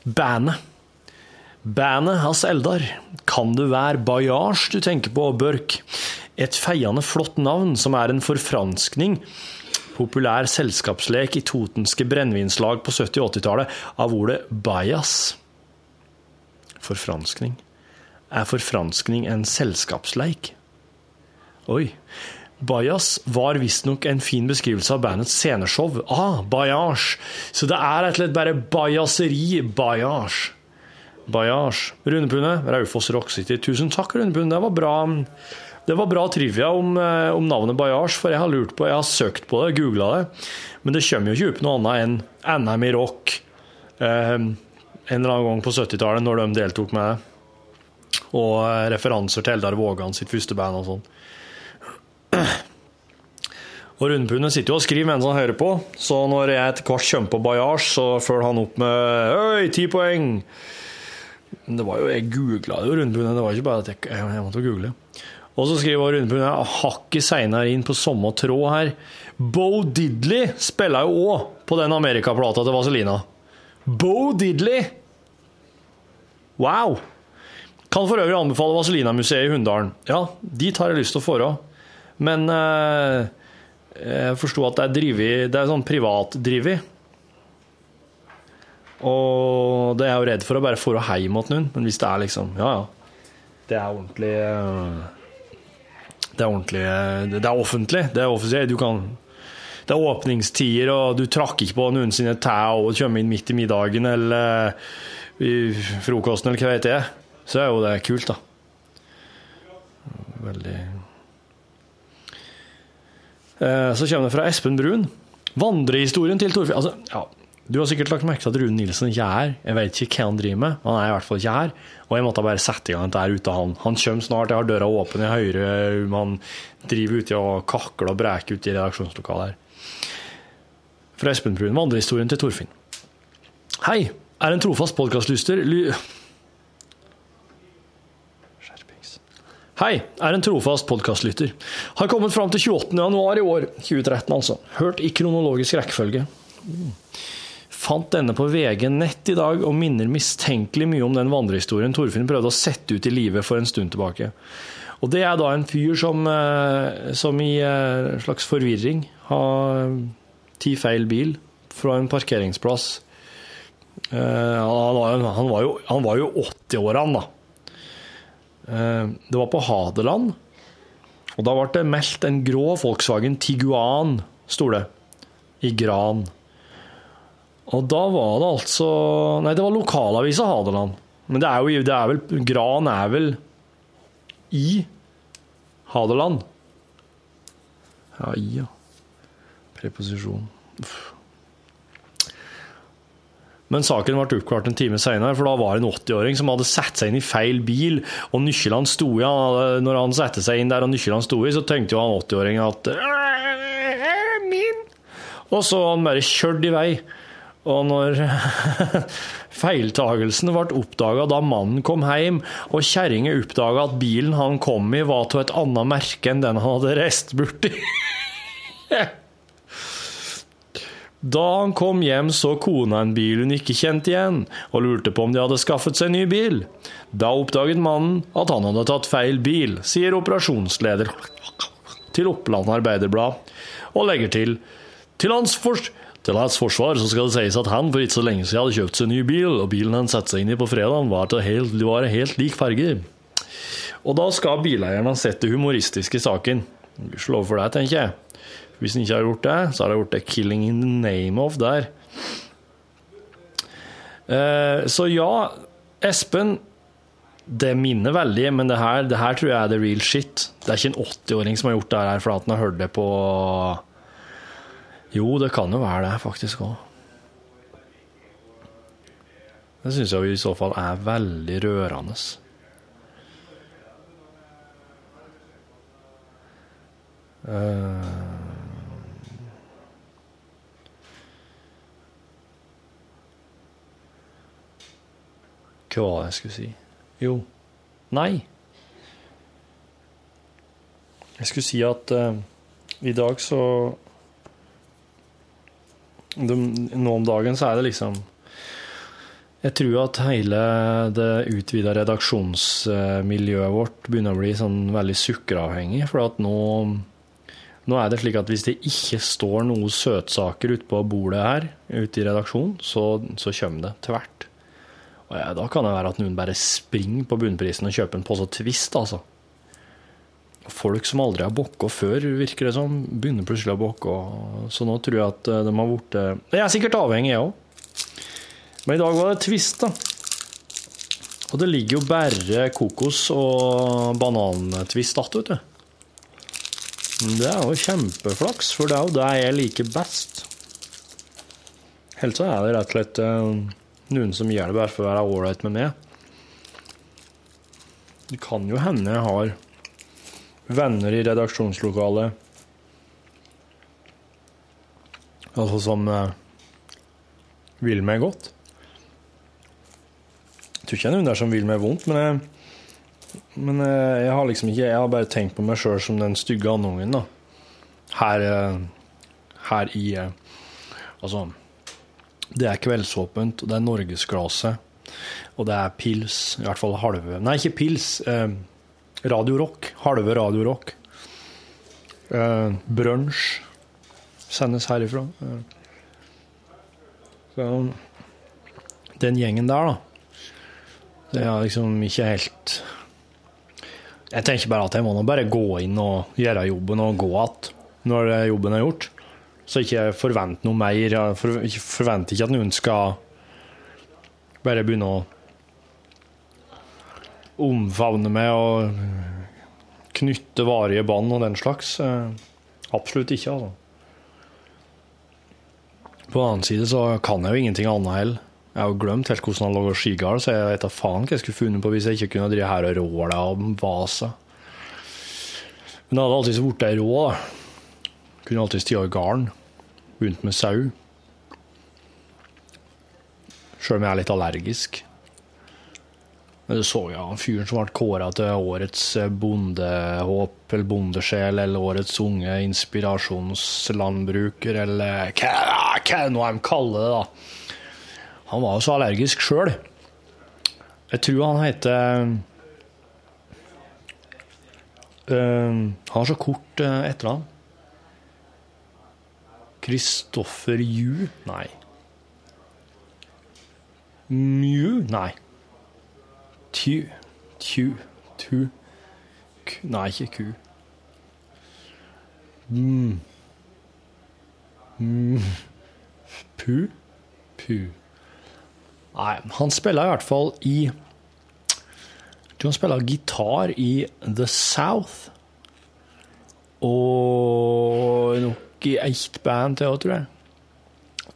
Bandet. Bandet hans Eldar. Kan du være Bajage du tenker på, Børk? Et feiende flott navn som er en forfranskning. Populær selskapslek i totenske brennevinslag på 70- og 80-tallet av ordet bajas. Forfranskning. Er forfranskning en selskapsleik? Oi. Bajas var visstnok en fin beskrivelse av bandets sceneshow. Ah, bajasj! Så det er rett og slett bare bajaseri. Bajasj. Bajasj. Rundepunnet, Raufoss Rock City. Tusen takk, Rundepunnet. Det var bra. Det var bra trivia om, eh, om navnet Bajasj, for jeg har lurt på, jeg har søkt på det, googla det, men det kommer jo ikke opp noe annet enn NM i rock eh, en eller annen gang på 70-tallet, når de deltok med det. Og eh, referanser til Eldar Vågan sitt første band og sånn. (clears throat) Og Rundpundet sitter jo og skriver mens han hører på, så når jeg etter hvert kommer på Bajasj, så følger han opp med Øy, ti poeng! Men det var jo, Jeg googla jo, Rundpundet, det var ikke bare at jeg, jeg, måtte google. Og så skriver Rundpundet hakket seinere inn på samme tråd her. Bo Diddley spiller jo òg på den Amerikaplata til Vazelina. Bo Diddley! Wow! Kan for øvrig anbefale Vazelina-museet i Hunndalen. Ja, dit har jeg lyst til å dra. Men eh, jeg forsto at det er drivet, det er sånn privatdrevet. Og det er jeg jo redd for å bare dra hjem til noen. Men hvis det er liksom Ja, ja. Det er ordentlig eh, Det er ordentlig eh, Det er offentlig. Det er offisielt. Du kan det er åpningstider, og du trakker ikke på noen sine tær og kommer inn midt i middagen eller i frokosten eller hva vet jeg. Så er jo det kult, da. Veldig Eh, Så kommer det fra Espen Brun. Vandrehistorien til Torfinn altså, ja, Du har sikkert lagt merke til at Rune Nilsen ikke er her. Jeg vet ikke hva han driver med. Han er i hvert fall ikke her. Og jeg måtte bare sette i gang dette ute av han. Han kommer snart, jeg har døra åpen i høyre. Han driver ute og kakler og breker ute i redaksjonslokalet her. Fra Espen Brun. Vandrehistorien til Torfinn. Hei! Er en trofast podkastlyster ly... Hei, er en trofast podkastlytter. Har kommet fram til 28. januar i år, 2013 altså. Hørt i kronologisk rekkefølge. Mm. Fant denne på VG nett i dag, og minner mistenkelig mye om den vandrehistorien Torfinn prøvde å sette ut i livet for en stund tilbake. Og det er da en fyr som, eh, som i eh, slags forvirring har ti feil bil fra en parkeringsplass. Eh, Han var, han var jo, han var jo 80-årene, da. Eh, Det var på Hadeland, og da ble det meldt en grå Volkswagen Tiguan, sto det, i Gran. Og da var det altså Nei, det var lokalavisa Hadeland. Men det er jo det er vel Gran er vel i Hadeland. Ja, i, ja. Preposisjon. Uff. Men saken ble oppklart en time senere, for da var det en 80-åring som hadde satt seg inn i feil bil, og nøklene sto i. Når han satte seg inn der og nøklene sto i, så tenkte jo han 80-åringen at er min. Og så han bare kjørt i vei. Og når (laughs) feiltagelsen ble oppdaga da mannen kom hjem, og kjerringa oppdaga at bilen han kom i, var av et annet merke enn den han hadde reist borti (laughs) Da han kom hjem, så kona en bil hun ikke kjente igjen, og lurte på om de hadde skaffet seg ny bil. Da oppdaget mannen at han hadde tatt feil bil, sier operasjonsleder til Oppland Arbeiderblad, og legger til til hans, til hans forsvar så skal det sies at han for ikke så lenge siden hadde kjøpt seg ny bil, og bilen han satte seg inn i på fredagen var til helt, var helt lik farge. Og da skal bileieren ha sett det humoristiske i saken. Slå for deg, tenker jeg. Hvis han ikke har gjort det, så har han gjort det 'killing in the name of' der. Eh, så ja, Espen Det minner veldig, men det her, det her tror jeg er the real shit. Det er ikke en 80-åring som har gjort det her for at han har hørt det på Jo, det kan jo være det, faktisk òg. Det syns jeg i så fall er veldig rørende. Eh, Hva var det jeg skulle si? Jo, nei. Jeg skulle si at uh, i dag så de, Nå om dagen så er det liksom Jeg tror at hele det utvida redaksjonsmiljøet vårt begynner å bli sånn veldig sukkeravhengig. For at nå, nå er det slik at hvis det ikke står noen søtsaker ute på bordet her ute i redaksjonen, så, så kommer det tvert. Da kan det være at noen bare springer på bunnprisen og kjøper en pose Twist, altså. Folk som aldri har bokka før, virker det som, begynner plutselig å bokke. Så nå tror jeg at eh, de har blitt Jeg er sikkert avhengig, jeg òg. Men i dag var det Twist, da. Og det ligger jo bare kokos og banantvist igjen, vet du. Det er jo kjempeflaks, for det er jo det jeg liker best. Helt så er det rett og slett eh, noen som gjør det bare for å være ålreit med meg. Det kan jo hende jeg har venner i redaksjonslokalet Altså som eh, vil meg godt. Jeg tror ikke det er noen der som vil meg vondt, men jeg, men jeg, jeg har liksom ikke Jeg har bare tenkt på meg sjøl som den stygge andungen, da. Her, eh, her i eh, Altså det er kveldsåpent, og det er norgesglasset, og det er pils, i hvert fall halve Nei, ikke pils. Eh, Radio Rock. Halve Radio Rock. Eh, Brunsj sendes herifra. Eh. Så den gjengen der, da. Det er liksom ikke helt Jeg tenker bare at jeg må nå bare gå inn og gjøre jobben og gå igjen når jobben er gjort. Så ikke forvent noe mer. Jeg forventer ikke at noen skal bare begynne å omfavne meg og knytte varige bånd og den slags. Eh, Absolutt ikke, altså. På den annen side så kan jeg jo ingenting annet heller. Jeg har jo glemt helt hvordan han lager skigard, så jeg vet da faen hva jeg skulle funnet på hvis jeg ikke kunne drive her og råle og vase. Men det hadde alltid blitt rå, da. Kunne alltid stjålet garn. Begynt med sau. Sjøl om jeg er litt allergisk. Men du så ja, han fyren som ble kåra til årets bondehåp eller bondesjel, eller årets unge inspirasjonslandbruker, eller hva, nå de kaller det, da. Han var jo så allergisk sjøl. Jeg tror han heter eh, Han har så kort uh, etternavn. Kristoffer Ju? Nei. Mju? Nei. Tju. Tju. Tu. Ku. Nei, ikke ku. Mm. Mm. Pu? Pu. Nei, han spiller i hvert fall i han spiller gitar i The South. Og nok i ett band til òg, tror jeg.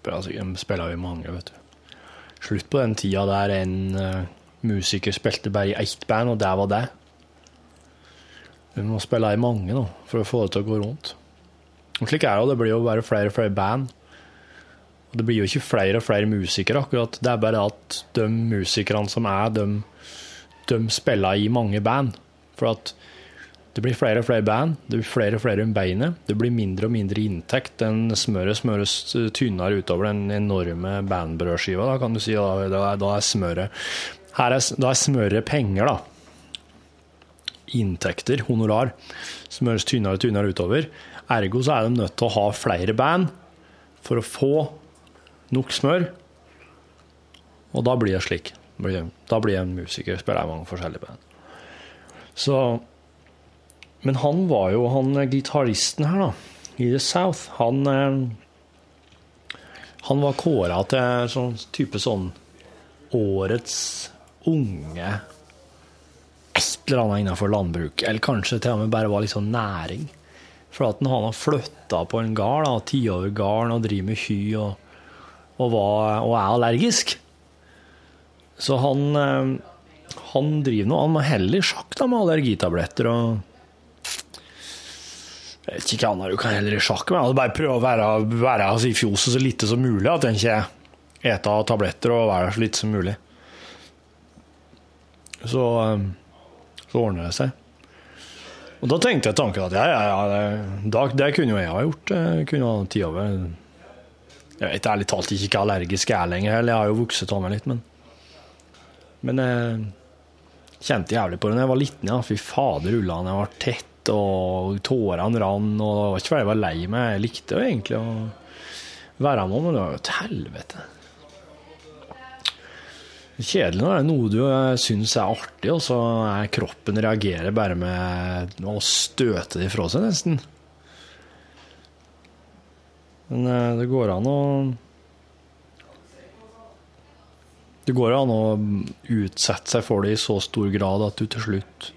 De spiller jo mange, vet du. slutt på den tida der en uh, musiker spilte bare i ett band, og det var det. Vi må spille i mange nå, for å få det til å gå rundt. Og slik er det, det blir jo bare flere og flere band. Og det blir jo ikke flere og flere musikere, akkurat. Det er bare at de musikerne som er, de, de spiller i mange band. For at det blir flere og flere band, det blir flere og flere om beinet, det blir mindre og mindre inntekt. Den smøret smøres tynnere utover den enorme bandbrødskiva, da kan du si. Da, da, da er smøret her er, Da er smøret penger, da. Inntekter, honorar, smøres tynnere og tynnere utover. Ergo så er de nødt til å ha flere band for å få nok smør. Og da blir det slik. Da blir en musiker spiller jeg mange forskjellige band. Så Men han var jo han gitaristen her, da, i The South. Han eh, Han var kåra til sånn type sånn årets unge et eller annet innenfor landbruk, eller kanskje til og med bare var sånn næring. For at han har flytta på en gard, ti over garden, og driver med hy og, og, var, og er allergisk. Så han, eh, han driver nå Han må heller sjakk da, med allergitabletter og Jeg vet ikke hva du kan heller i sjakk. Altså bare prøve å være, være altså, i fjoset så lite som mulig. At en ikke eter tabletter og være så lite som mulig. Så, eh, så ordner det seg. Og da tenkte jeg tanken at ja, ja, ja, det, det kunne jo jeg ha gjort. Jeg kunne ha tid over. Jeg vet ærlig talt ikke hva allergisk jeg er lenger. Eller jeg har jo vokst av meg litt, men Men jeg kjente jævlig på det da jeg var liten. ja. Fy fader, ullene jeg var tett, og tårene rant. Og det var ikke fordi jeg var lei meg. Jeg likte jo egentlig å være med, men det var jo et helvete. Kjedelig når det er noe du syns er artig, og så er kroppen reagerer bare med å støte det ifra seg, nesten. Men eh, det går an å Det går an å utsette seg for det i så stor grad at du til slutt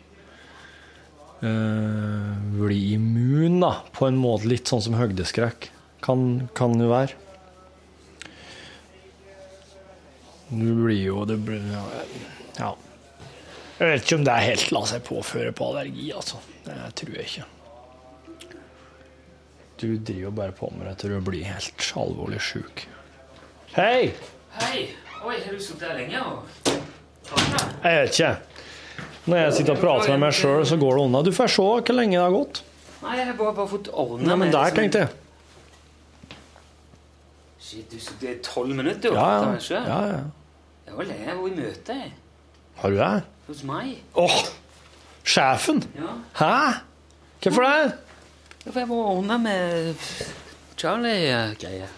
eh, blir immun, da, på en måte. Litt sånn som høydeskrekk kan, kan jo være. Du blir jo det blir, Ja. Jeg vet ikke om det er helt la seg påføre på allergi, altså. Det tror jeg ikke. Du driver jo bare på med det til du blir helt alvorlig sjuk. Hei! Hei! Oi, har du sittet her lenge? Og... Jeg vet ikke. Når jeg sitter og prater med meg sjøl, så går det unna. Du får se hvor lenge det har gått. Nei, jeg har bare, bare fått ordna Nei, men der tenkte jeg. Shit, du, det er tolv minutter? Ja, ja. sjøl? ja, ja. Jeg var lei av å i møte. Har du det? hos meg. Åh! Sjefen? Ja. Hæ? Hvorfor det? Jeg var ordna med Charlie-greier.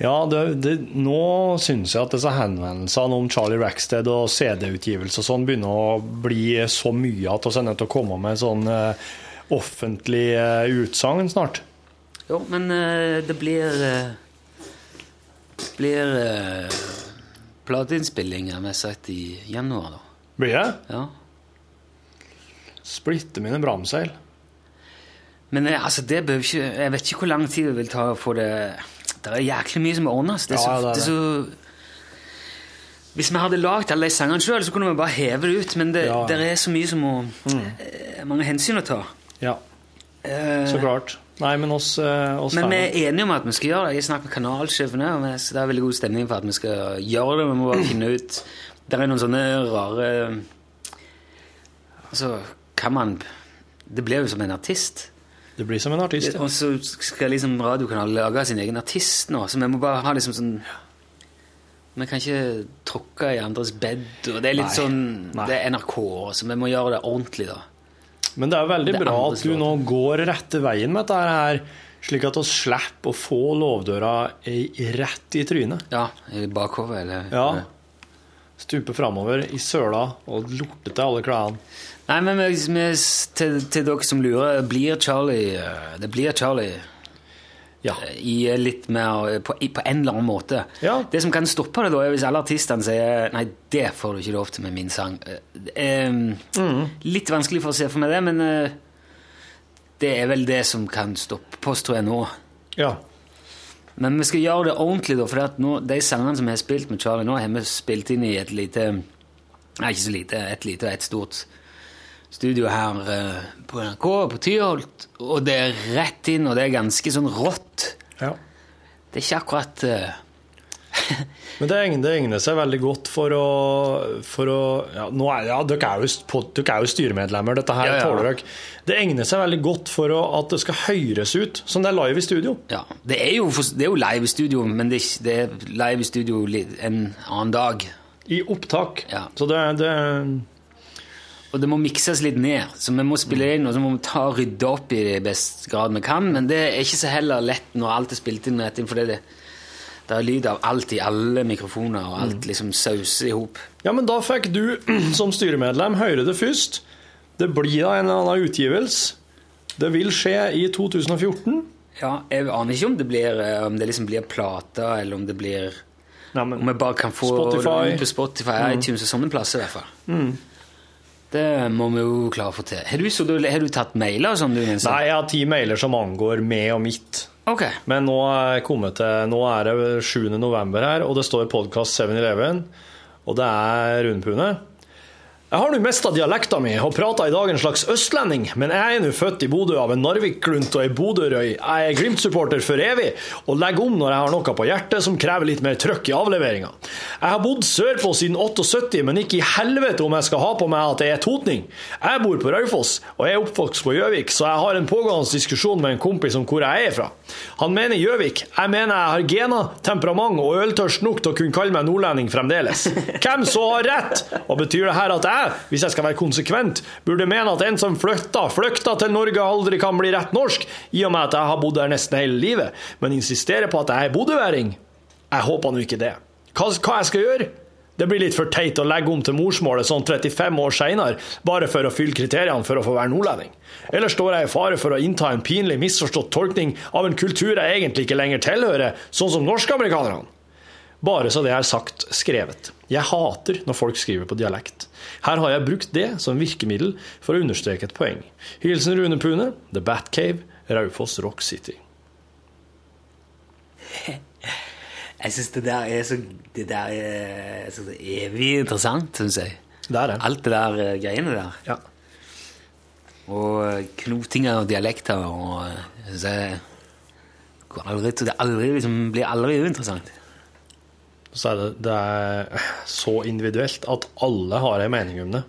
Ja, det, det, nå syns jeg at disse henvendelsene om Charlie Rackstead og CD-utgivelse og sånn begynner å bli så mye at vi er nødt til å komme med sånn uh, offentlig uh, utsagn snart. Jo, men uh, det blir uh, blir uh, plateinnspilling, har sett i januar, da. Blir det? Ja. Splitte mine bramseil. Men altså, det bør ikke Jeg vet ikke hvor lang tid det vil ta å få det Det er jæklig mye som ordnes. Det er så, Ja, det er det så Hvis vi hadde lagd alle de sangene sjøl, så kunne vi bare heve det ut, men det, Ja. det er så mye som må mm. Mange hensyn å ta. Ja, Uh, så klart. Nei, men oss, eh, oss Men vi er enige om at vi skal gjøre det. Jeg snakker med kanalsjefene, og så det er veldig god stemning for at vi skal gjøre det. Vi må bare finne ut Det er noen sånne rare Altså, kan man Det blir jo som en artist. Det blir som en artist, ja. Og så skal liksom radiokanalen lage sin egen artist nå, så vi må bare ha liksom sånn Vi kan ikke tråkke i andres bed, og det er litt Nei. sånn Nei. Det er NRK, så vi må gjøre det ordentlig, da. Men det er veldig Det bra at du nå går rette veien med dette her, slik at vi slipper å få lovdøra rett i trynet. Ja, i bakhodet. eller Ja. Stupe framover i søla og lorte til alle klærne. Nei, men til, til dere som lurer, blir Charlie eh, Det blir Charlie Ja. eh, i litt mer på, i, på en eller annen måte. Ja. Det som kan stoppe det, da, er hvis alle artistene sier Nei, det får du ikke lov til med min sang. Eh, mm. Litt vanskelig for å se for meg det, men eh, det er vel det som kan stoppe oss, tror jeg, nå. Ja. Men vi skal gjøre det ordentlig, da, for nå, de sangene som vi har spilt med Charlie nå, har vi spilt inn i et lite Nei, ikke så lite. Et lite og et stort studio her eh, på NRK, på Tyholt. Og det er rett inn, og det er ganske sånn rått. Ja. Det er ikke akkurat eh, (laughs) Men det det egner seg veldig godt for å, for å ja, nå er, ja, dere, er jo, på- dere er jo styremedlemmer, dette her Ja, tåler dere. Det egner seg veldig godt for å, at det skal høres ut som det er live i studio. Ja, det er jo, det er jo live i studio, men det er, ikke- det er live i studio en annen dag. I opptak. Ja. Så det, det Og det må mikses litt ned, så vi må spille inn, og så må vi ta og rydde opp i det best grad vi kan, men det er ikke så heller lett når alt er spilt inn rett inn, for det, det er lyd av alt i alle mikrofoner, og alt liksom sauser i hop. Ja, men da fikk du (clears throat) som styremedlem høre det først. Det blir da en eller annen utgivelse. Det vil skje i 2014. Ja, jeg aner ikke om det, blir, eh, om det liksom blir plater, eller om det blir Om vi bare kan få Spotify. det på Spotify, Mm. iTunes og sånne plasser i hvert fall. Mm. Det må vi jo klare å få til. Har du, så, har du tatt mailer sånn? du, Nei, jeg har ti mailer som angår meg og mitt. Ok. Men nå er, til, nå er det 7. november her, og det står podkast 7-Eleven, og det er Rundpune. Jeg har nå mista dialekta mi og prater i dag en slags østlending, men jeg er nå født i Bodø av en Narvik-klunt og ei Bodø-røy. Jeg er Glimt-supporter for evig og legger om når jeg har noe på hjertet som krever litt mer trøkk i avleveringa. Jeg har bodd sørpå siden 78, men ikke i helvete om jeg skal ha på meg at jeg er totning. Jeg bor på Raufoss og jeg er oppvokst på Gjøvik, så jeg har en pågående diskusjon med en kompis om hvor jeg er fra. Han mener Gjøvik. Jeg mener jeg har gener, temperament og øltørst nok til å kunne kalle meg nordlending fremdeles. Hvem så har rett? Og betyr det her at jeg, hvis jeg skal være konsekvent, burde mene at en som flykta, flykta til Norge aldri kan bli rett norsk, i og med at jeg har bodd her nesten hele livet, men insisterer på at jeg er bodøværing? Jeg håper nå ikke det. Hva, hva jeg skal gjøre? Det blir litt for teit å legge om til morsmålet sånn 35 år seinere, bare for å fylle kriteriene for å få være nordlending. Eller står jeg i fare for å innta en pinlig misforstått tolkning av en kultur jeg egentlig ikke lenger tilhører, sånn som norsk-amerikanerne? Bare så det er sagt skrevet. Jeg hater når folk skriver på dialekt. Her har jeg brukt det som virkemiddel for å understreke et poeng. Hilsen Rune Pune, The Batcave, Raufoss Rock City. (laughs) Jeg syns det der er så, det der er så evig interessant, syns jeg. Det er det. Alt det der eh, greiene der. Ja. Og eh, knotinger og dialekter og eh, jeg aldri, Det aldri, liksom, blir aldri uinteressant. Så er det, det er så individuelt at alle har en mening om det.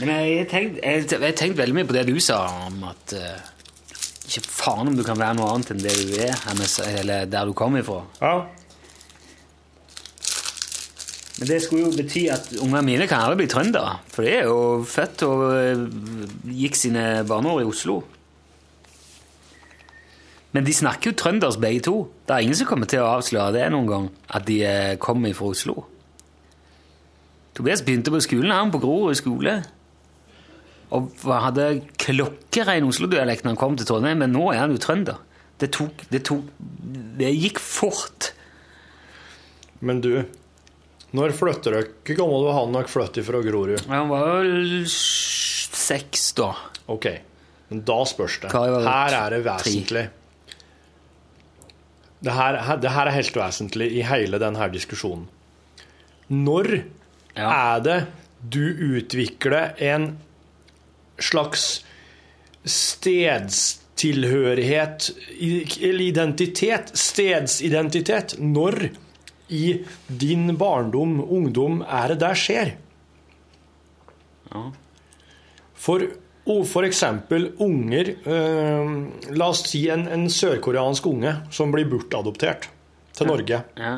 Men jeg har tenkt, veldig mye på det du sa om at uh, ikke faen om du kan være noe annet enn det du er, eller der du kommer ifra. Ja. Men det skulle jo bety at ungene mine kan aldri bli trøndere. For de er jo født og eh, gikk sine barneår i Oslo. Men de snakker jo trøndersk begge to. Det er ingen som kommer til å avsløre det noen gang, at de eh, kommer fra Oslo. Tobias begynte på skolen, han på Grorud skole. Og hadde klokkerein Oslo-dialekt når han kom til Trondheim, men nå er han jo trønder. Det tok Det, tok, det gikk fort. Men du, når flytter dere? Hvor gammel var han da dere flyttet fra Grorud? Han var vel seks da. Ok, men da spørs det. Her er det vesentlig. Det her, det her er helt vesentlig i hele denne diskusjonen. Når er det du utvikler en slags stedstilhørighet, eller identitet, stedsidentitet, når i din barndom, ungdom, er det der skjer? For, og eksempel unger eh, La oss si en, en sørkoreansk unge som blir bortadoptert til Norge. Ja.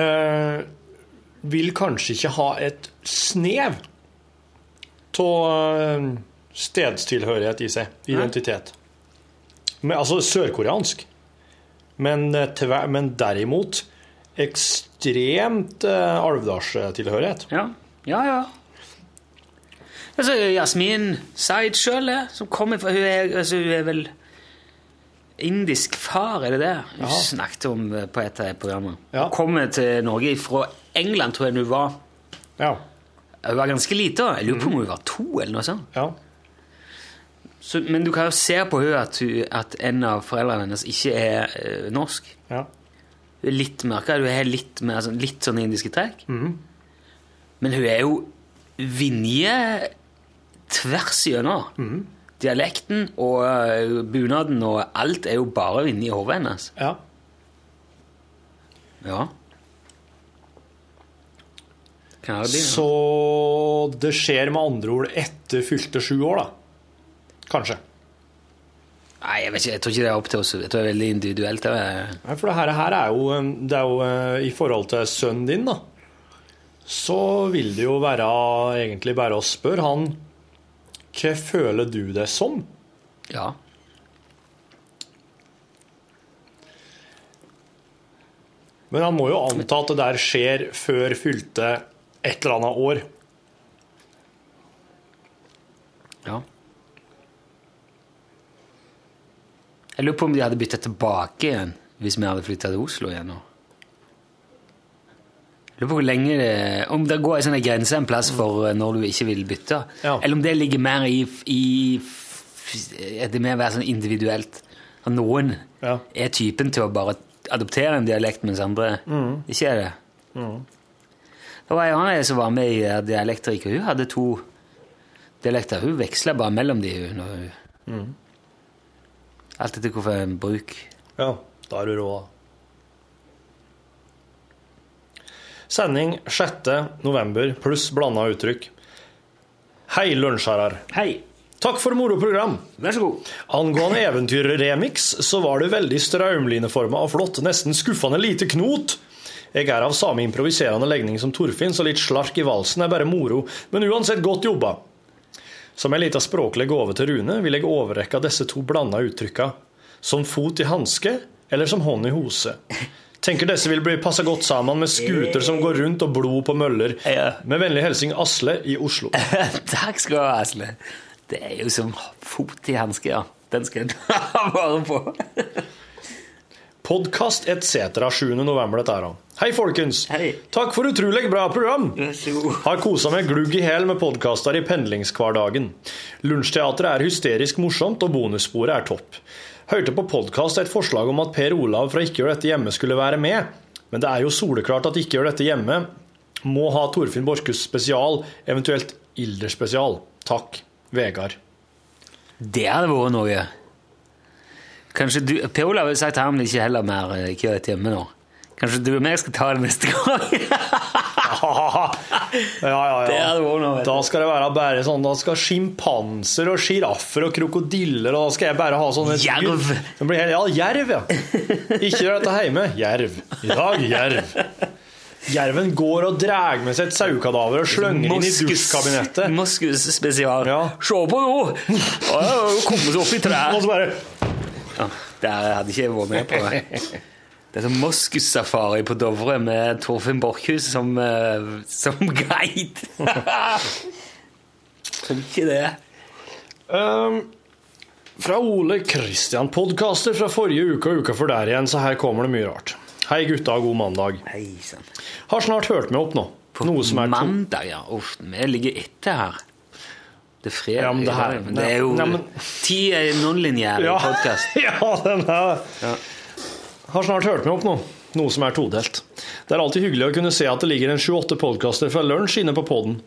eh, vil kanskje ikke ha et snev av stedstilhørighet i seg. Identitet. Men, altså sørkoreansk. Men, eh, men derimot ekstremt eh, alvdalstilhørighet. Ja, ja. ja. Altså, Jasmin Zaid sjøl, som kommer fra hun er, altså, hun er vel indisk far, er det det? Hun Ja. snakket om eh, på et av programmene. Hun kommer til Norge fra England, tror jeg hun var. Ja. Hun var ganske lita. Jeg lurer på om hun var to, eller noe sånt. Ja. Så, men du kan jo se på henne at, hun, at en av foreldrene hennes ikke er eh, norsk. Ja. Hun er litt mørkere, hun har litt, mer sånn- litt sånn indiske trekk. Mm. Men hun er jo Vinje tvers gjennom. Mhm. Dialekten og eh, bunaden og alt er jo bare inni hodet hennes. Ja. Ja. Det bli? Så det skjer med andre ord etter fylte sju år, da. Kanskje. Nei, jeg vet ikke, jeg tror ikke det er opp til oss. Jeg tror det er veldig individuelt. Det. Nei, for det her, her er jo, det er jo eh, I forhold til sønnen din, da, så vil det jo være egentlig bare å spørre han Hva føler du det som? Ja. Men han må jo anta at det der skjer før fylte et eller annet år. Ja. Jeg lurer på om de hadde bytta tilbake igjen hvis vi hadde flytta til Oslo igjen nå. Lurer på hvor lenge det, Om det går en sånn grense en plass for eh, når du ikke vil bytte. Eller om det ligger mer i, i Er det mer være sånn individuelt? At noen er typen til å bare adoptere en dialekt, mens andre Mm. ikke er det. Det var ei annen som var med i eh, Dialektriket. Hun hadde to dialekter. Hun veksla bare mellom de. hun, hun Mm. Alt etter hvorfor bruk. Ja, da er du rå, da. Sending 6. november pluss blanda uttrykk. Hei, lunsjherrer. Hei. Takk for moro program. Vær så god. Angående eventyrremix, så var det veldig strømlineforma og flott, nesten skuffende lite knot. Jeg er av samme improviserende legning som Torfinn, så litt slark i valsen er bare moro, men uansett godt jobba. Som en liten språklig gave til Rune vil jeg overrekke disse to blanda uttrykka som fot i hanske eller som hånd i hose. Tenker disse vil bli passa godt sammen med scooter som går rundt og blod på møller. Med vennlig hilsen Asle i Oslo. (laughs) Takk skal du ha, Asle. Det er jo som fot i hanske, ja. Den skal jeg ta (laughs) vare på. Podkast etc. 7. november dette her. Hei, folkens. Takk for utrolig bra program. Har kosa meg glugg i hæl med podkaster i pendlingshverdagen. Lunsjteatret er hysterisk morsomt, og bonussporet er topp. Hørte på podkast et forslag om at Per Olav fra Ikke gjør dette hjemme skulle være med, men det er jo soleklart at Ikke gjør dette hjemme må ha Torfinn Borchhus spesial, eventuelt Ilder spesial. Takk. Vegard. Det hadde vært noe. Kanskje du, Per Olav har sagt han vil ikke heller mer eh, ikke gjør dette hjemme nå. Kanskje du og jeg skal ta det neste gang? (laughs) Ja, ja, ja. Noe. Da skal det være bare sånn Da skal sjimpanser og sjiraffer og krokodiller Og da skal jeg bare ha sånne Jerv. Blir helt- Ja, jerv, ja. Ikke gjør dette hjemme. Jerv. I dag, jerv. Jerven går og drar med seg et saukadaver og slynger inn i dusjkabinettet. Moskus spesial. Se på nå! Komme seg opp i treet. Og så bare ja, Det hadde ikke jeg vært med på. Det er sånn moskussafari på Dovre med Torfinn Borchhus som, uh, som (laughs) guide. Tror ikke det. Um, fra Ole Kristian, podkaster fra forrige uke og uka før der igjen, så her kommer det mye rart. Hei gutta, god mandag. Hei sant. Har snart hørt meg opp nå. Noe som er Mandag, ja. Uff, vi ligger etter her. Det er fredag. Ja, men det her- men det er jo Ti men- Tid er Ja. podkast. (laughs) ja, den er Har snart hørt meg opp nå. Noe som er todelt. Det er alltid hyggelig å kunne se at det ligger en 28 podkaster fra lunsj inne på poden.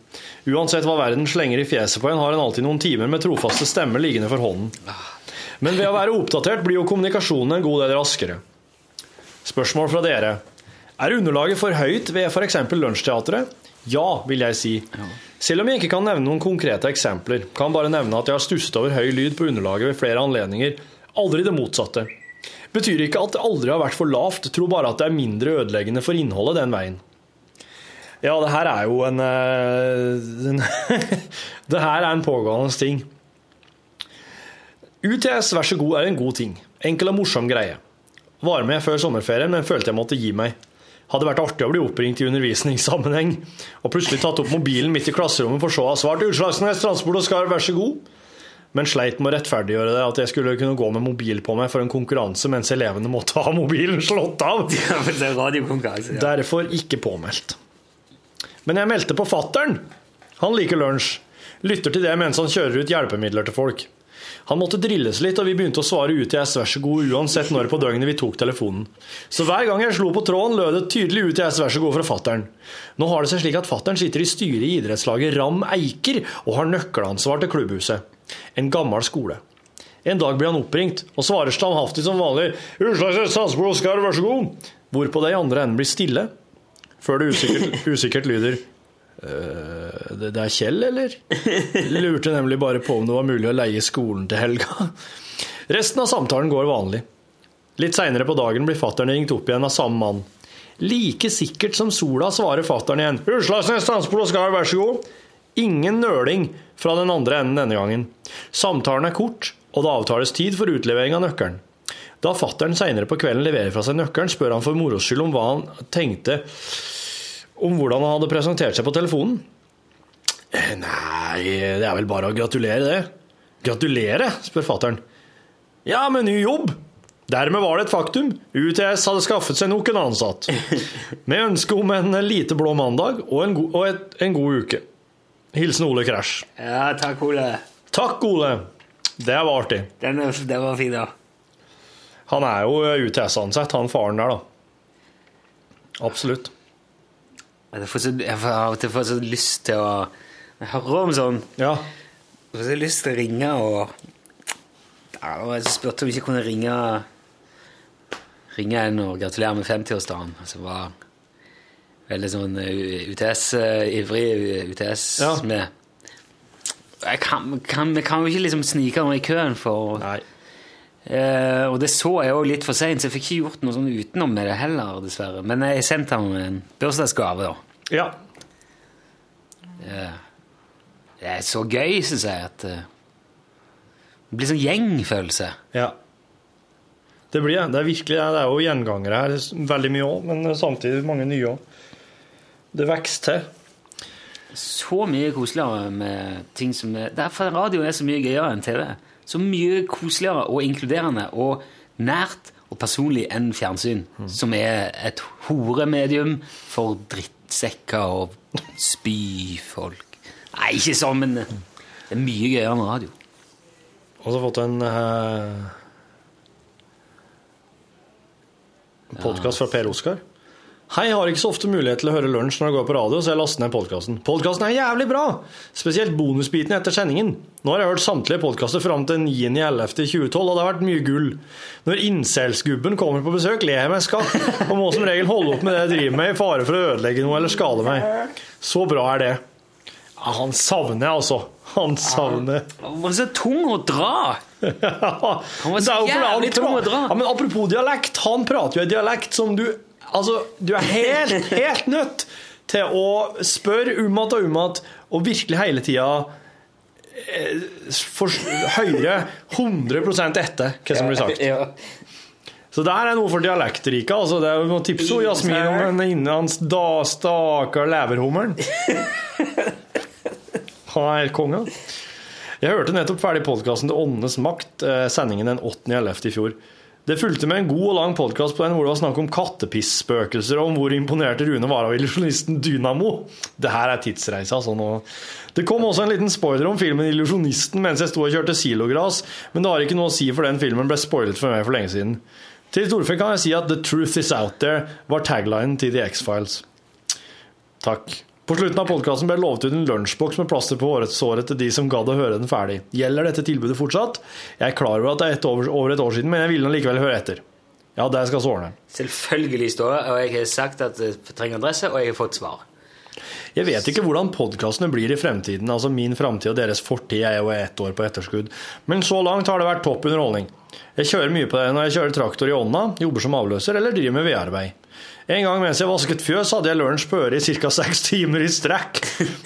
Uansett hva verden slenger i fjeset på en, har en alltid noen timer med trofaste stemmer liggende for hånden. Men ved å være oppdatert blir jo kommunikasjonen en god del raskere. Spørsmål fra dere. Er underlaget for høyt ved f.eks. Lunsjteatret? Ja, vil jeg si. Selv om jeg ikke kan nevne noen konkrete eksempler, kan bare nevne at jeg har stusset over høy lyd på underlaget ved flere anledninger. Aldri det motsatte. Betyr ikke at det aldri har vært for lavt, tror bare at det er mindre ødeleggende for innholdet den veien. Ja, det her er jo en, eh, en (laughs) Det her er en pågående ting. UTS, vær så god, er en god ting. Enkel og morsom greie. Var med før sommerferien, men følte jeg måtte gi meg. Hadde vært artig å bli oppringt i undervisningssammenheng, og plutselig tatt opp mobilen midt i klasserommet for så å ha svart 'Utslagsnes Transport og Skarv, vær så god'. Men sleit med å rettferdiggjøre det at jeg skulle kunne gå med mobil på meg for en konkurranse mens elevene måtte ha mobilen slått av. (laughs) Ja, for det radiokonkurranse. Ja. Derfor ikke påmeldt. Men jeg meldte på fattern. Han liker lunsj. Lytter til det mens han kjører ut hjelpemidler til folk. Han måtte drilles litt, og vi begynte å svare UTS vær så god uansett når på døgnet vi tok telefonen. Så hver gang jeg slo på tråden, lød det tydelig UTS vær så god fra fattern. Nå har det seg slik at fattern sitter i styret i idrettslaget Ram Eiker og har nøkkelansvar til klubbhuset. En gammel skole. En dag blir han oppringt og svarer standhaftig som vanlig 'Utslagsnes Sandsbro Oskar, vær så god', hvorpå de i andre enden blir stille, før det usikkert, (laughs) usikkert lyder «Øh, det, det er Kjell, eller? Lurte nemlig bare på om det var mulig å leie skolen til helga. Resten av samtalen går vanlig. Litt seinere på dagen blir fattern ringt opp igjen av samme mann. Like sikkert som sola svarer fattern igjen. 'Utslagsnes Transport skal vær så god'. Ingen nøling fra den andre enden denne gangen. Samtalen er kort, og det avtales tid for utlevering av nøkkelen. Da fattern seinere på kvelden leverer fra seg nøkkelen, spør han for moro skyld om hva han tenkte om hvordan han hadde presentert seg på telefonen. «Eh, Nei, det er vel bare å gratulere, det. Gratulere, spør fattern. Ja, med ny jobb. Dermed var det et faktum. UTS hadde skaffet seg nok en ansatt. (laughs) Med ønske om en lite blå mandag og en, go og et, en god uke. Hilsen Ole Krasj. Ja, takk, Ole. Takk, Ole. Det var artig. Den, det var fin, da. Han er jo UTS-ansatt, han faren der, da. Absolutt. Jeg får, så, jeg får av og til så lyst til å Jeg hører om sånn Ja. Jeg får så lyst til å ringe og Jeg spurte om jeg ikke kunne ringe Ringe en og gratulere med 50-årsdagen. Altså var veldig sånn eh, UTS-ivrig UTS med jeg kan, kan, kan jo ikke liksom snike meg i køen for Eh, og det så jeg jo litt for seint, så jeg fikk ikke gjort noe sånn utenom med det heller, dessverre. Men jeg sendte ham en bursdagsgave, da. Ja. Eh, det er så gøy, syns jeg, at eh, det blir sånn gjengfølelse. Ja. Det blir det. Det er virkelig det er jo gjengangere her, veldig mye òg, men samtidig mange nye òg. Det vokser til. Så mye koseligere med ting som er Derfor radio er så mye gøyere enn TV. Så mye koseligere og inkluderende og nært og personlig enn fjernsyn, som er et horemedium for drittsekker og spyfolk. Nei, ikke sånn, men det er mye gøyere enn radio. Og så har fått en uh, podkast fra Per Oskar. Hei, har ikke så ofte mulighet til å høre lunsj når jeg går på radio, så jeg laster ned podkasten. Podkasten er jævlig bra! Spesielt bonusbiten etter sendingen. Nå har jeg hørt samtlige podkaster fram til 9.11.2012, og det har vært mye gull. Når incelsgubben kommer på besøk, ler jeg meg skatt, og må som regel holde opp med det jeg driver med, i fare for å ødelegge noe eller skade meg. Så bra er det. Ja, han savner jeg, altså. Han savner Han var så tung å dra! (laughs) Han var så jævlig tung å dra. Ja, men apropos dialekt, han prater jo en dialekt som du Altså, du er helt, helt nødt til å spørre om igjen og om igjen, og virkelig hele tida eh, høre 100% etter hva som blir sagt. Så der er noe for dialektrika. Altså, det er jo noe tips om Jasmin om den innenlands da stakkar leverhummeren. Han er helt konge. Jeg hørte nettopp ferdig podkasten til Åndenes makt, eh, sendingen den 8.11. i fjor. Det fulgte med en god og lang podkast på den hvor det var snakk om kattepisspøkelser, og om hvor imponerte Rune var av illusjonisten Dynamo. Det her er tidsreise, altså. Nå. Det kom også en liten spoiler om filmen 'Illusjonisten' mens jeg sto og kjørte silogras, men det har ikke noe å si, for den filmen ble spoilet for meg for lenge siden. Til Torfinn kan jeg si at 'The truth is out there' var taglinen til The X-Files. Takk. På slutten av podkasten ble lovet ut en lunsjboks med plaster på årets såret til de som gadd å høre den ferdig. Gjelder dette tilbudet fortsatt? Jeg er klar over at det er et over, over et år siden, men jeg ville likevel høre etter. Ja, det skal så ordne. Selvfølgelig står det, og jeg har sagt at jeg trenger adresse, og jeg har fått svar. Jeg vet ikke hvordan podkastene blir i fremtiden. Altså Min framtid og deres fortid er jo ett år på etterskudd. Men så langt har det vært topp underholdning. Jeg kjører mye på det når jeg kjører traktor i ånda, jobber som avløser eller driver med vedarbeid. En gang mens jeg vasket fjøs, hadde jeg lunsj på øret i ca. seks timer i strekk.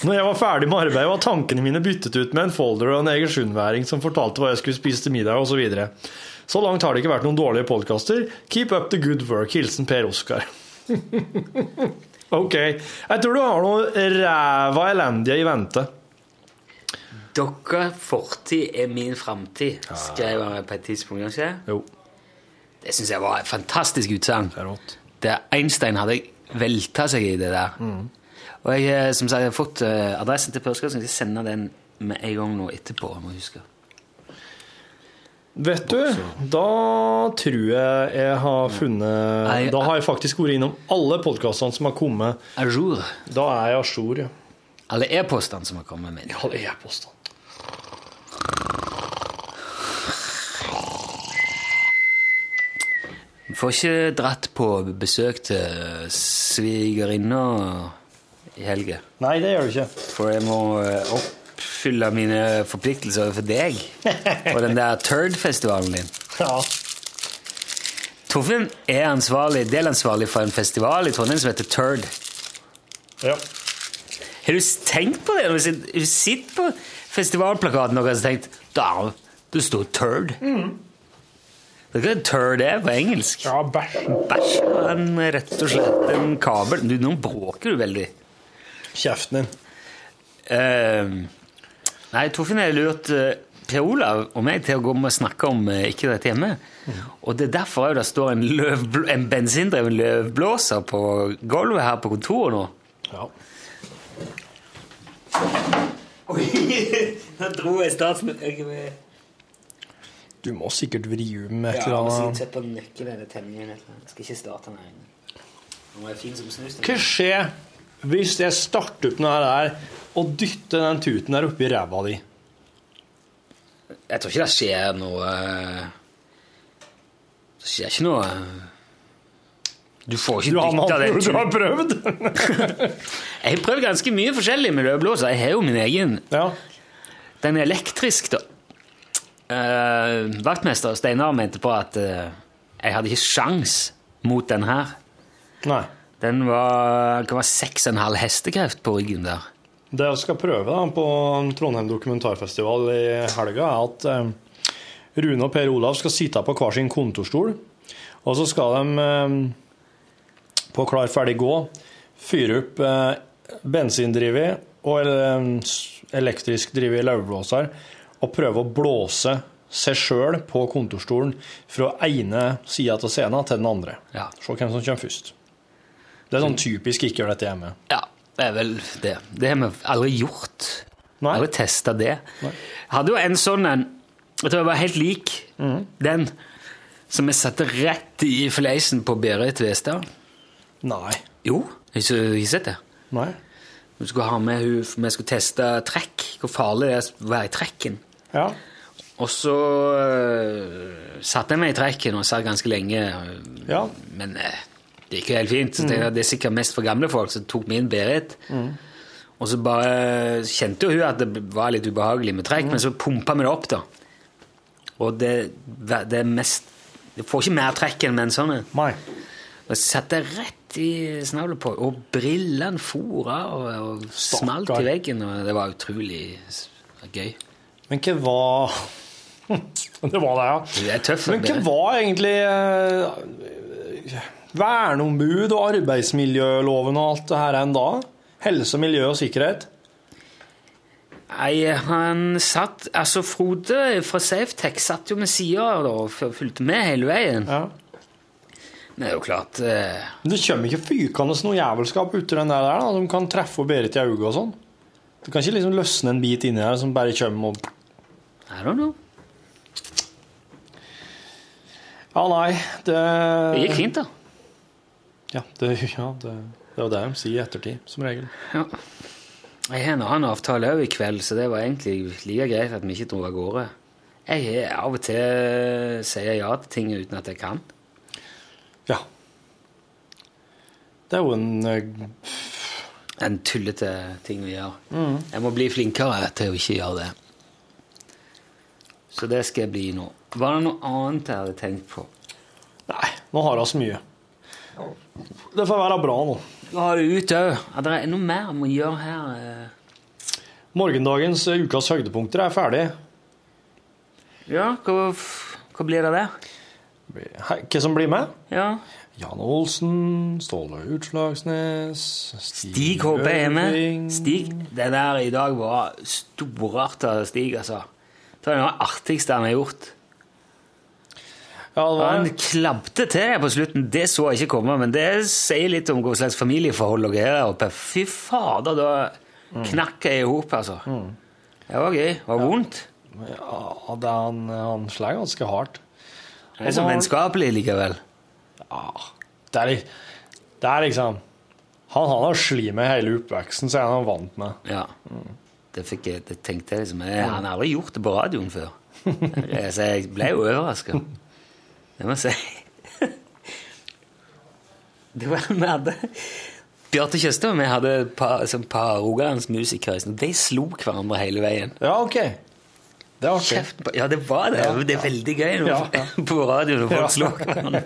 Når jeg var ferdig med arbeidet, var tankene mine byttet ut med en folder og en egersundværing som fortalte hva jeg skulle spise til middag, osv. Så, så langt har det ikke vært noen dårlige podkaster. Keep up the good work. Hilsen Per Oskar. (laughs) ok. Jeg tror du har noe ræva elendige i vente. Deres fortid er min framtid, skrev han på et tidspunkt. Ikke? Jo. Det syns jeg var et fantastisk utsagn. Der Einstein hadde velta seg i det der. Og jeg eh, som sagt, jeg har fått eh, adressen til Pørskar, så jeg skal sende den med en gang nå etterpå. Jeg må huske. Vet du, da tror jeg jeg har funnet Da har jeg faktisk vært innom alle podkastene som har kommet. Ajour. Da er jeg a jour, ja. Alle e-postene som har kommet med. Alle e-postene. Får ikke dratt på besøk til svigerinna i helga. Nei, det gjør du ikke. For jeg må eh, oppfylle mine forpliktelser overfor deg (laughs) og den der Turd-festivalen din. Ja. Torfinn er ansvarlig, delansvarlig for en festival i Trondheim som heter Turd. Ja. Har du tenkt på det? Når du sitter, på festivalplakaten og har tenkt Da, det står Turd. Vet du er turd er på engelsk? Ja, bæsj. Bæsj er en, rett og slett en kabel. Du, nå bråker du veldig. Kjeften din. Uh, nei, Torfinn har lurt eh, Per Olav og meg til å gå med og snakke om eh, ikke dette hjemme. Og det er derfor det står en, en bensindreven løvblåser på gulvet her på kontoret nå. Ja. Oi, (laughs) nå dro jeg starten. Du må sikkert vri om et Ja, eller må sikkert annet. sette på nøkkelen eller tenningen. eller noe. Skal ikke starte den snus. Hva skjer hvis jeg starter opp noe der og dytter den tuten der oppi ræva di? Jeg tror ikke det skjer noe eh, Det skjer ikke noe eh, Du får ikke dytta den du har tuten. prøvd? (laughs) Jeg har prøvd ganske mye forskjellig med løvblåser. Jeg har jo min egen. Den er elektrisk, da. Eh, vaktmester Steinar mente på at uh, jeg hadde ikke sjans mot den her. Nei. Den var, det var 6,5 hestekreft på ryggen der. Det jeg skal prøve da, på Trondheim dokumentarfestival i helga, er at uh, Rune og Per Olav skal sitte på hver sin kontorstol, og så skal de på klar, ferdig, gå fyre opp bensindrivet og elektrisk drevet løvblåser og prøve å blåse seg sjøl på kontorstolen fra ene sida av scenen til den andre. Ja. Se hvem som kommer først. Det er sånn typisk ikke gjør dette hjemme. Ja, det er vel det. Det har vi aldri gjort. Aldri testa det. Jeg hadde jo en sånn en Jeg tror jeg var helt lik den som jeg satte rett i fleisen på Berit Westad. Nei. Jo, har ikke sett det? Nei. Vi skulle ha med vi skulle teste trekk, hvor farlig det er å være i trekken. Ja. Og så uh, satte jeg meg i trekken og satt ganske lenge. øh, Ja. Men uh, det gikk jo helt fint. At det er sikkert mest for gamle folk, så tok min Berit. Mm. Og så bare kjente jo hun at det var litt ubehagelig med trekk, men så pumpa vi det opp, da. Og det, det er mest Du får ikke mer trekk enn med en sånn en. Og satte rett i snavlet på, og brillene fora og, og smalt i veggen. Og det var utrolig gøy. Men hva var (laughs) Det var det, ja. Det er tøft. Men hva var egentlig eh, verneombud og arbeidsmiljøloven og alt det her enn da? Helse, miljø og sikkerhet? Nei, han satt Altså, Frode fra Safetech satt jo med sida og fulgte med hele veien. Men det er jo klart eh, Men det kommer ikke fykende noe jævelskap uti den der, da, som kan treffe Berit i øyet og sånn? Det kan ikke liksom løsne en bit inni her som bare kommer og I don't know. Ja, nei, det Det gikk fint, da. Ja, det, (laughs) ja, det, det er jo det de sier i ettertid, som regel. Ja. Jeg har en annen avtale òg i kveld, så det var egentlig like greit at vi ikke dro av gårde. Jeg av og til sier ja til ting uten at jeg kan. Ja. Det er jo en eh, En tullete ting å gjøre. Mm. Jeg må bli flinkere til å ikke gjøre det. Så det skal jeg bli nå. Var det noe annet jeg hadde tenkt på? Nei, nå har vi så mye. Det får være bra nå. Nå har det ute òg? Det er noe mer jeg må gjøre her. eh. Morgendagens eh, ukas høydepunkter er ferdig. Ja, hva, hva blir det der? Hva som blir med? Ja. Jan Olsen, Ståle Utslagsnes Stig, Stig HB er med. Stig, det der i dag var storarta Stig, altså. Det var noe av det artigste han har gjort. Ja, det var Han klabbte til deg på slutten. Det så jeg ikke komme, men det sier litt om hva slags familieforhold dere er der oppe. Fy fader, da knakk jeg i hop, altså. Det var gøy. Det var vondt. Ja, det han, han slår ganske hardt. Det er så vennskapelig likevel. Ja, det er, det er liksom Han han har slitt med hele oppveksten, så er han vant med. Ja. Det, fikk jeg, det tenkte jeg liksom jeg, Han har aldri gjort det på radioen før. (laughs) Så jeg ble jo overraska. Det må jeg si. (laughs) Det var vi hadde Bjarte Tjøstheim og jeg hadde et par, sånn par rogalandsmusikere. sånn, De slo hverandre hele veien. Ja, ok. Det var. Kjeft Ja, det var det. Det er veldig gøy når, Ja, (laughs) på radioen når folk Ja. slår hverandre.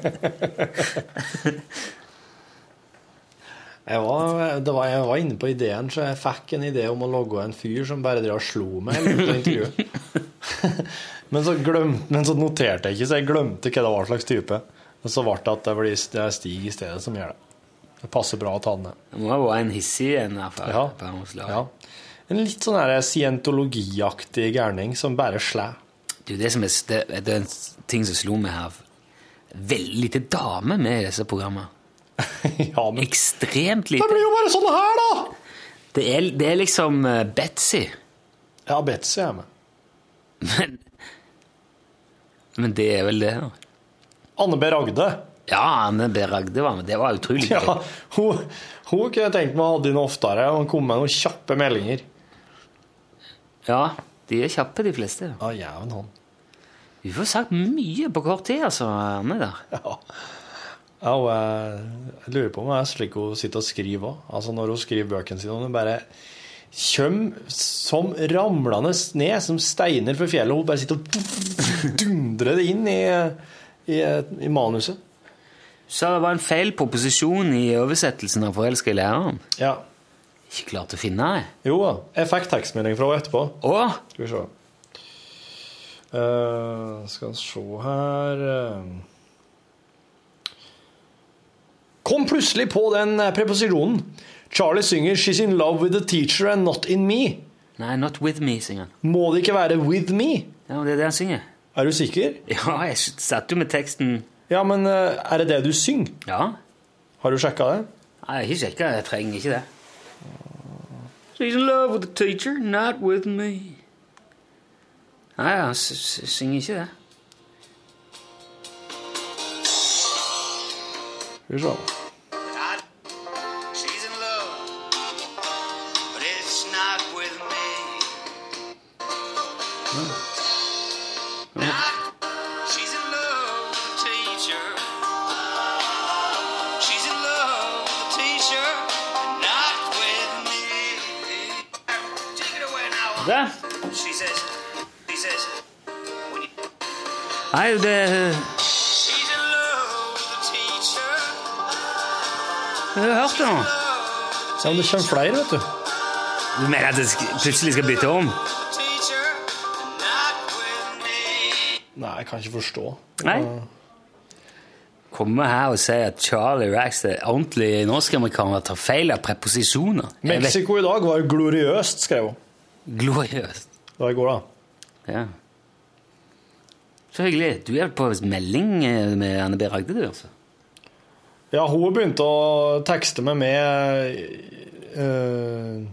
Jeg var, det var, jeg var inne på ideen, så jeg fikk en idé om å logge en fyr som bare drev og slo meg (laughs) men, så glemt, men så noterte jeg ikke, så jeg glemte hva det var slags type. Og så ble det at det blir det er Stig i stedet som gjør det. Det passer bra å ta den ned. Det må ha vært en hissig en. Ja. Ja. En litt sånn scientologiaktig gærning som bare slår. Det, som er, det, det er en ting som slo meg her. Veldig lite damer med i disse programmene. (laughs) ja, men Ekstremt lite. Det blir jo bare sånn her, da! Det er, det er liksom uh, Betsy. Ja, Betsy er med. Men, men det er vel det, da. Anne B. Ragde. Ja, Anne B. Ragde var med. Det var utrolig gøy. Ja, hun, hun kunne jeg tenkt meg å ha inn oftere og komme med noen kjappe meldinger. Ja, de er kjappe, de fleste. Ja, jævn han. Vi får sagt mye på kort tid, altså, Anne der. Ja. Ja, og jeg, lurer på om det er slik hun sitter og skriver òg. Altså når hun skriver bøkene sine, om hun bare kommer som ramlende ned som steiner fra fjellet, hun bare sitter og (laughs) dundrer det inn i, i, i manuset. Så det var en feil proposisjon i oversettelsen av 'Forelska i læreren'. Ja. Ikke klart å finne det. Jo da, jeg fikk tekstmelding fra henne etterpå. Å? Skal vi se. Uh, skal vi se her eh. Kom plutselig på den eh, preposisjonen. Charlie synger 'She's in love with the teacher and not in me'. Nei, 'Not with me', synger han. Må det ikke være 'with me'? Ja, det er det han synger. Er du sikker? Ja, jeg satt jo med teksten Ja, men eh, er det det du synger? Ja. Har du sjekka det? Nei, jeg har ikke sjekka, jeg trenger ikke det. She's in love with the teacher, not with me. Nei, han synger ikke det. Away now. Der. She says, he says, Nei, det she's Jeg har hørt det nå. Se om det kommer flere, vet du. Du mener at det plutselig skal bytte om? Nei, jeg kan ikke forstå. Nei. Komme her og si at Charlie Rax er ordentlig norsk-amerikaner tar feil av preposisjoner. Mexico i dag var gloriøst, skrev hun. Gloriøst. Det var i går, da. Ja. Så hyggelig. Du er på melding eh, med Anne B. Ragde, du, altså? Ja, hun begynte å tekste meg med eh,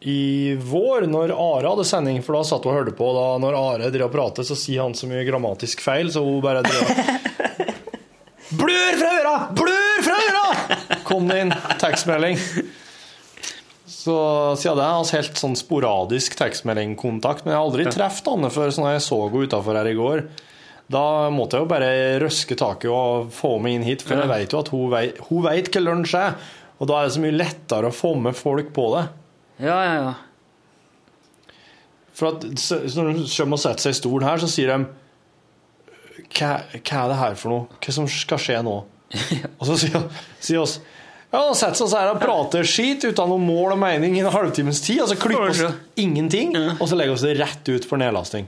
i vår, når Are hadde sending, for da satt hun og hørte på. Da når Are drev og prater, så sier han så mye grammatisk feil, så hun bare drev (laughs) Blør fra øra! Blør fra øra! Kom det inn tekstmelding. Så siden det har vi helt sånn sporadisk tekstmeldingkontakt, men jeg har aldri truffet Anne før så når jeg så henne utafor her i går. Da måtte jeg jo bare røske taket og få meg inn hit, for jeg vet jo at hun vet, hun vet hva lunsj er. Og da er det så mye lettere å få med folk på det. Ja, ja, ja. For at når de kommer og setter seg i stolen her, så sier de hva, hva er det her for noe? Hva som skal skje nå? (laughs) Og så sier, sier oss ja, han setter seg her og prater skit uten noe mål og mening i en halvtimes tid, og så klipper oss ingenting, og så legger oss det rett ut for nedlasting.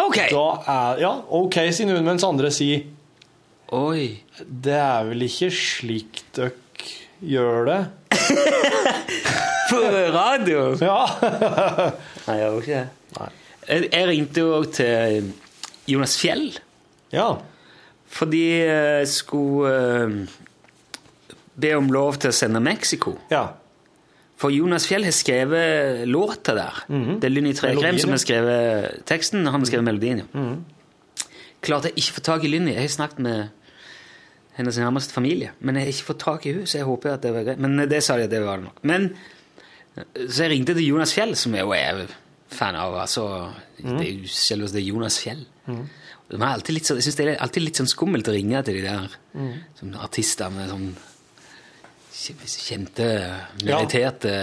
Ok! Da er, ja, ok, sier noen, mens andre sier Oi. Det er vel ikke slik dere gjør det? (laughs) På radio? Ja. (laughs) Nei, jeg gjør ikke det. Jeg, jeg ringte jo til Jonas Fjell. Ja. Fordi jeg skulle eh, be om lov til å sende Mexico. Ja. For Jonas Fjell har skrevet låta der. Det er Lynni Trekrem som har skrevet teksten, han har skrevet melodien. ja. Klarte jeg ikke få tak i Lynni. Jeg har snakket med hennes nærmeste familie, men jeg har ikke fått tak i henne, så jeg håper at det var greit. Men det sa de at det var det nok. Men så jeg ringte til Jonas Fjell, som jeg jo er fan av. altså, Det er jo selveste Jonas Fjell. De er alltid litt så, jeg synes det er alltid litt sånn skummelt å ringe til de der som artister med sånn kjente, meritterte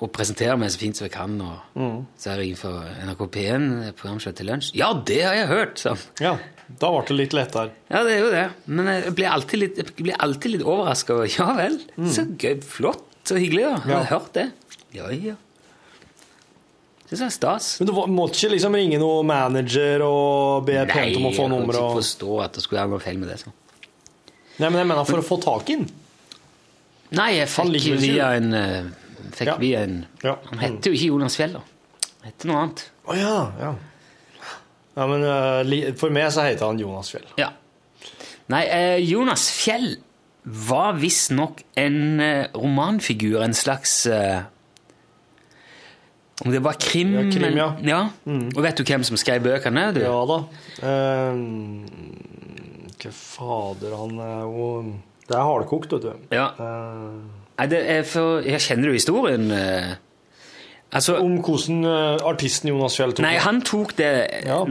Og presentere meg så fint som jeg kan. Og så er jeg innenfor for NRK P1, programshow til lunsj. Ja, det har jeg hørt! Så. Ja, da ble det litt lettere. Ja, det er jo det. Men jeg blir alltid litt, jeg blir alltid litt overraska over Ja vel, så gøy, flott, så hyggelig, da. Jeg har hørt det. Ja, ja. Syns det er stas. Men du måtte ikke liksom ringe noen manager og be pent om å få jeg kan ikke forstå at det skulle være noe feil med det. Så. Nei, men jeg mener for å få tak i den. Nei, jeg fikk via en, eh, fikk Ja. via en Ja. Han heter jo ikke Jonas Fjell, da. Han heter noe annet. Å ja, ja. Ja, men uh, For meg så heter han Jonas Fjell. Ja. Nei, uh, Jonas Fjell var visstnok en uh, romanfigur, en slags Om det var krim Ja, krim, ja. ja. Og vet du hvem som skrev bøkene? Du? Ja da. Eh, Hva fader, han er jo Det er hardkokt, vet du. Ja. Nei, det er for Jeg kjenner jo historien? eh? Altså, om hvordan eh, artisten Jonas Fjell tok Nei, det. han tok det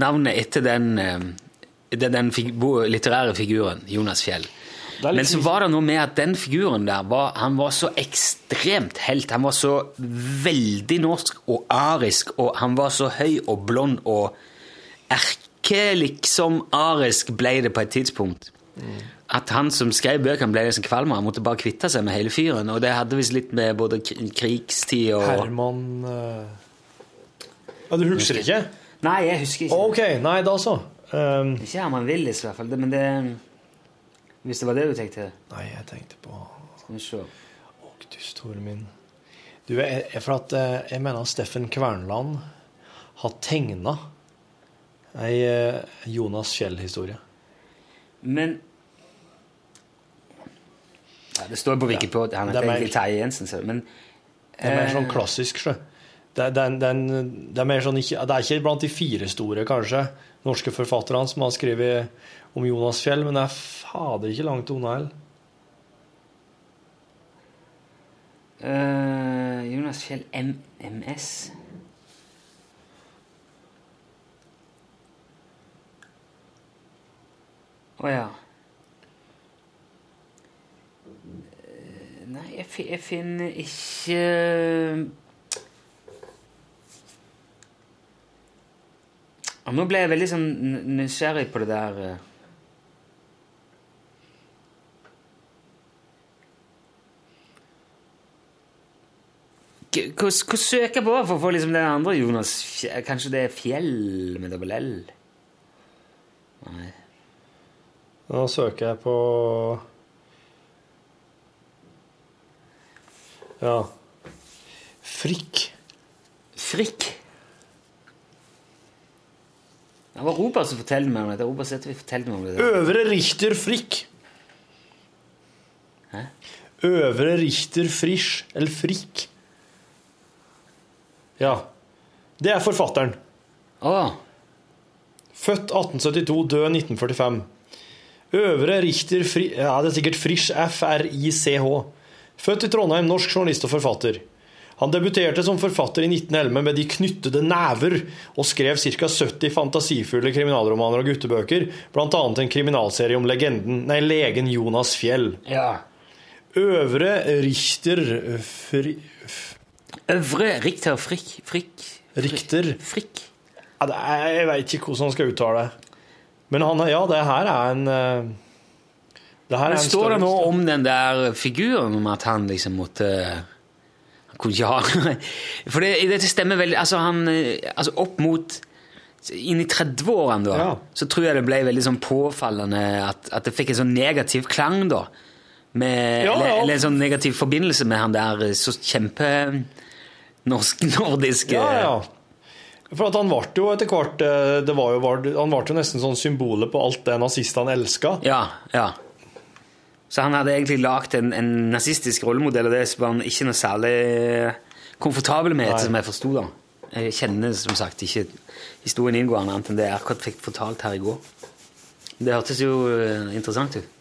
navnet etter den, eh, den fig litterære figuren, Jonas Fjell. Men så var det noe med at den figuren der var, han var så ekstremt helt. Han var så veldig norsk og arisk, og han var så høy og blond og erke liksom arisk ble det på et tidspunkt. At han som skrev bøkene, ble liksom kvalm. Han måtte bare kvitte seg med hele fyren. Og det hadde visst litt med både krigstid og Herman eh, Ja, Du husker ikke? Nei, jeg husker ikke. Ok, nei, da så. Um, Ikke Herman Willis, i hvert fall. Men det Hvis det var det du tenkte? Nei, jeg tenkte på Skal vi se. Å, Du store min. Du, jeg, for at eh, jeg mener Steffen Kvernland har tegna ei eh, Jonas Kjell-historie. Men ja, Det står på Wikipedia Han er heter egentlig Terje Jensen, så men Det er mer eh, sånn klassisk, sjø. Det, er- det, det, det sånn det er ikke blant de fire store, kanskje, norske forfatterne som har skrevet om Jonas Fjell, men det er fader ikke langt unna heller. Uh, Jonas Fjell MMS Å oh, ja. Eh, Nei, jeg, jeg finner ikke Og Nå ble jeg veldig sånn nysgjerrig på det der eh. Hva hva søker jeg på for å få liksom den andre Jonas? Kanskje det er Fjell med dobbel L? Nei. Nå søker jeg på Ja. Frikk. Frikk? Det var Robert som fortalte meg om dette. Robert Sæther fortalte meg om det. Øvre Richter Frikk. Hæ? Øvre Richter Frisch, eller Frikk. Ja. Det er forfatteren. Født 1872, død 1945. Øvre Richter Fri... Ja, det er sikkert Frisch, F-R-I-C-H. Født i Trondheim, norsk journalist og forfatter. Han debuterte som forfatter i 1911 med De knyttede never, og skrev ca. 70 fantasifulle kriminalromaner og guttebøker, bl.a. en kriminalserie om legenden, nei, legen Jonas Fjell. Ja. Øvre Richter Fri... Øvre Richter Frikk Frikk Richter. Frikk. Ja, er, jeg veit ikke hvordan han skal uttale det. Men han, ja, det her er en eh, Det her er Men en står det noe om den der figuren, om at han liksom måtte Han kunne ikke ha (laughs) For det, dette stemmer veldig Altså, han eh, Altså, opp mot inn i 30-årene, da, Ja. så tror jeg det ble veldig sånn påfallende at, at det fikk en sånn negativ klang, da. Med, Ja, eller, ja. eller en sånn negativ forbindelse med han der eh, så kjempe-norsk-nordiske (laughs) Ja, ja. For at han ble jo etter hvert eh, det var jo, Han ble jo nesten sånn symbolet på alt det nazistene elska. Ja, ja. Så han hadde egentlig lagd en, en nazistisk rollemodell, og det var han ikke noe særlig komfortabel med, etter som jeg forsto. da. Jeg kjenner som sagt ikke historien inngående, annet enn det jeg akkurat fikk fortalt her i går. Det hørtes jo eh, interessant ut.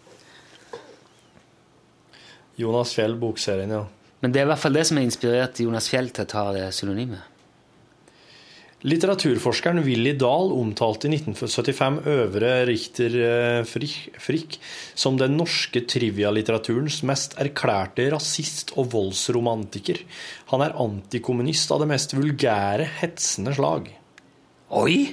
Jonas Fjell, bokserien, ja. Men det er i hvert fall det som har inspirert Jonas Fjell til å ta det synonymet. Litteraturforskeren Willy Dahl omtalte i 1975 Øvre Richter eh, Frick som den norske trivialitteraturens mest erklærte rasist og voldsromantiker. Han er antikommunist av det mest vulgære, hetsende slag. Oi!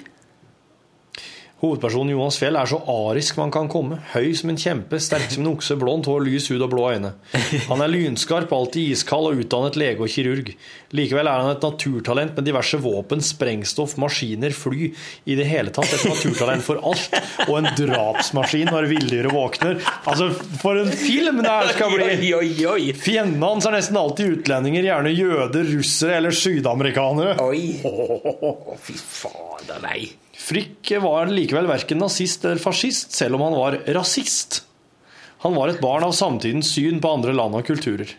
Hovedpersonen Jonas Fjell er så arisk man kan komme. Høy som en kjempe, sterk som en okse, blondt hår, lys hud og blå øyne. Han er lynskarp, alltid iskald og utdannet lege og kirurg. Likevel er han et naturtalent med diverse våpen, sprengstoff, maskiner, fly. I det hele tatt et naturtalent for alt. Og en drapsmaskin når villdyret våkner. Altså, for en film det her skal bli! Fiendene hans er nesten alltid utlendinger, gjerne jøder, russere eller sydamerikanere. Oi! Fy fader, nei. Frick var likevel verken nazist eller fascist, selv om han var rasist. Han var et barn av samtidens syn på andre land og kulturer.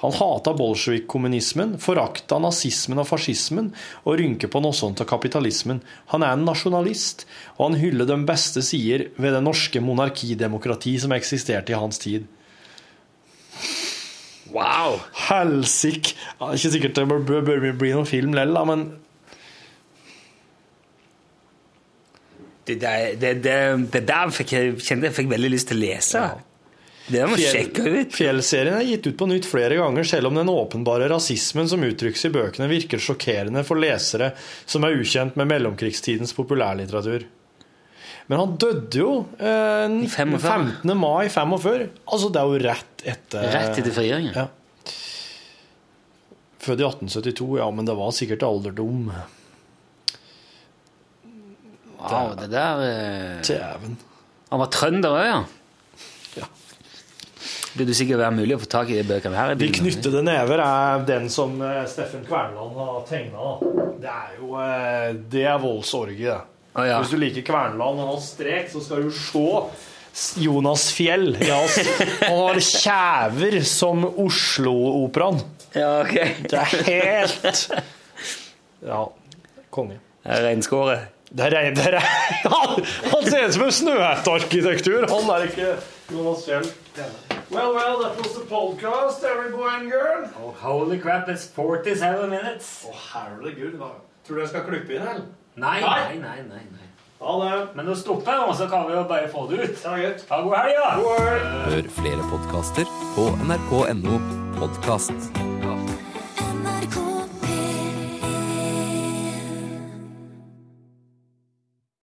Han hata bolsjevik-kommunismen, forakta nazismen og fascismen og rynker på noe sånt av kapitalismen. Han er en nasjonalist, og han hyller de beste sider ved det norske monarkidemokrati som eksisterte i hans tid. Wow! Helsike! Ikke sikkert det bør bli noen film lell, men Det, det, det, det der fikk jeg, kjente jeg fikk veldig lyst til å lese. Det må jeg sjekke ut. Fjell-serien er gitt ut på nytt flere ganger, selv om den åpenbare rasismen som uttrykkes i bøkene, virker sjokkerende for lesere som er ukjent med mellomkrigstidens populærlitteratur. Men han døde jo eh, 15. mai 45. Altså, det er jo rett etter Rett etter frigjøringen? Ja. Født i 1872, ja, men det var sikkert alderdom. Wow, det der eh, Dæven. Han var trønder òg, ja. Ja. Burde sikkert være mulig å få tak i de bøkene her. De knyttede never er den som eh, Steffen Kverneland har tegna. Det er jo eh, Det er voldsorgie, det. ja. Hvis du liker Kverneland og hans strek, så skal du se Jonas Fjell. Ja, ass. han har kjæver som Oslo-operaen. Ja, ok. Det er helt Ja, konge. Reinskåret. Det er, rein- det er, (laughs) han, han ser ut som en snøhættearkitektur. Han er ikke Jonas Fjell. Well, well, that was the podcast, every boy and girl. Oh, holy crap, it's 47 minutes. Å, herregud. hva- Tror du jeg skal klippe inn, eller? Nei, nei, nei. nei, nei. Ha det. Men nå stopper jeg nå, så kan vi jo bare få det ut. Ja, gutt. Ha god helg, da! Hør flere podkaster på nrk.no podkast.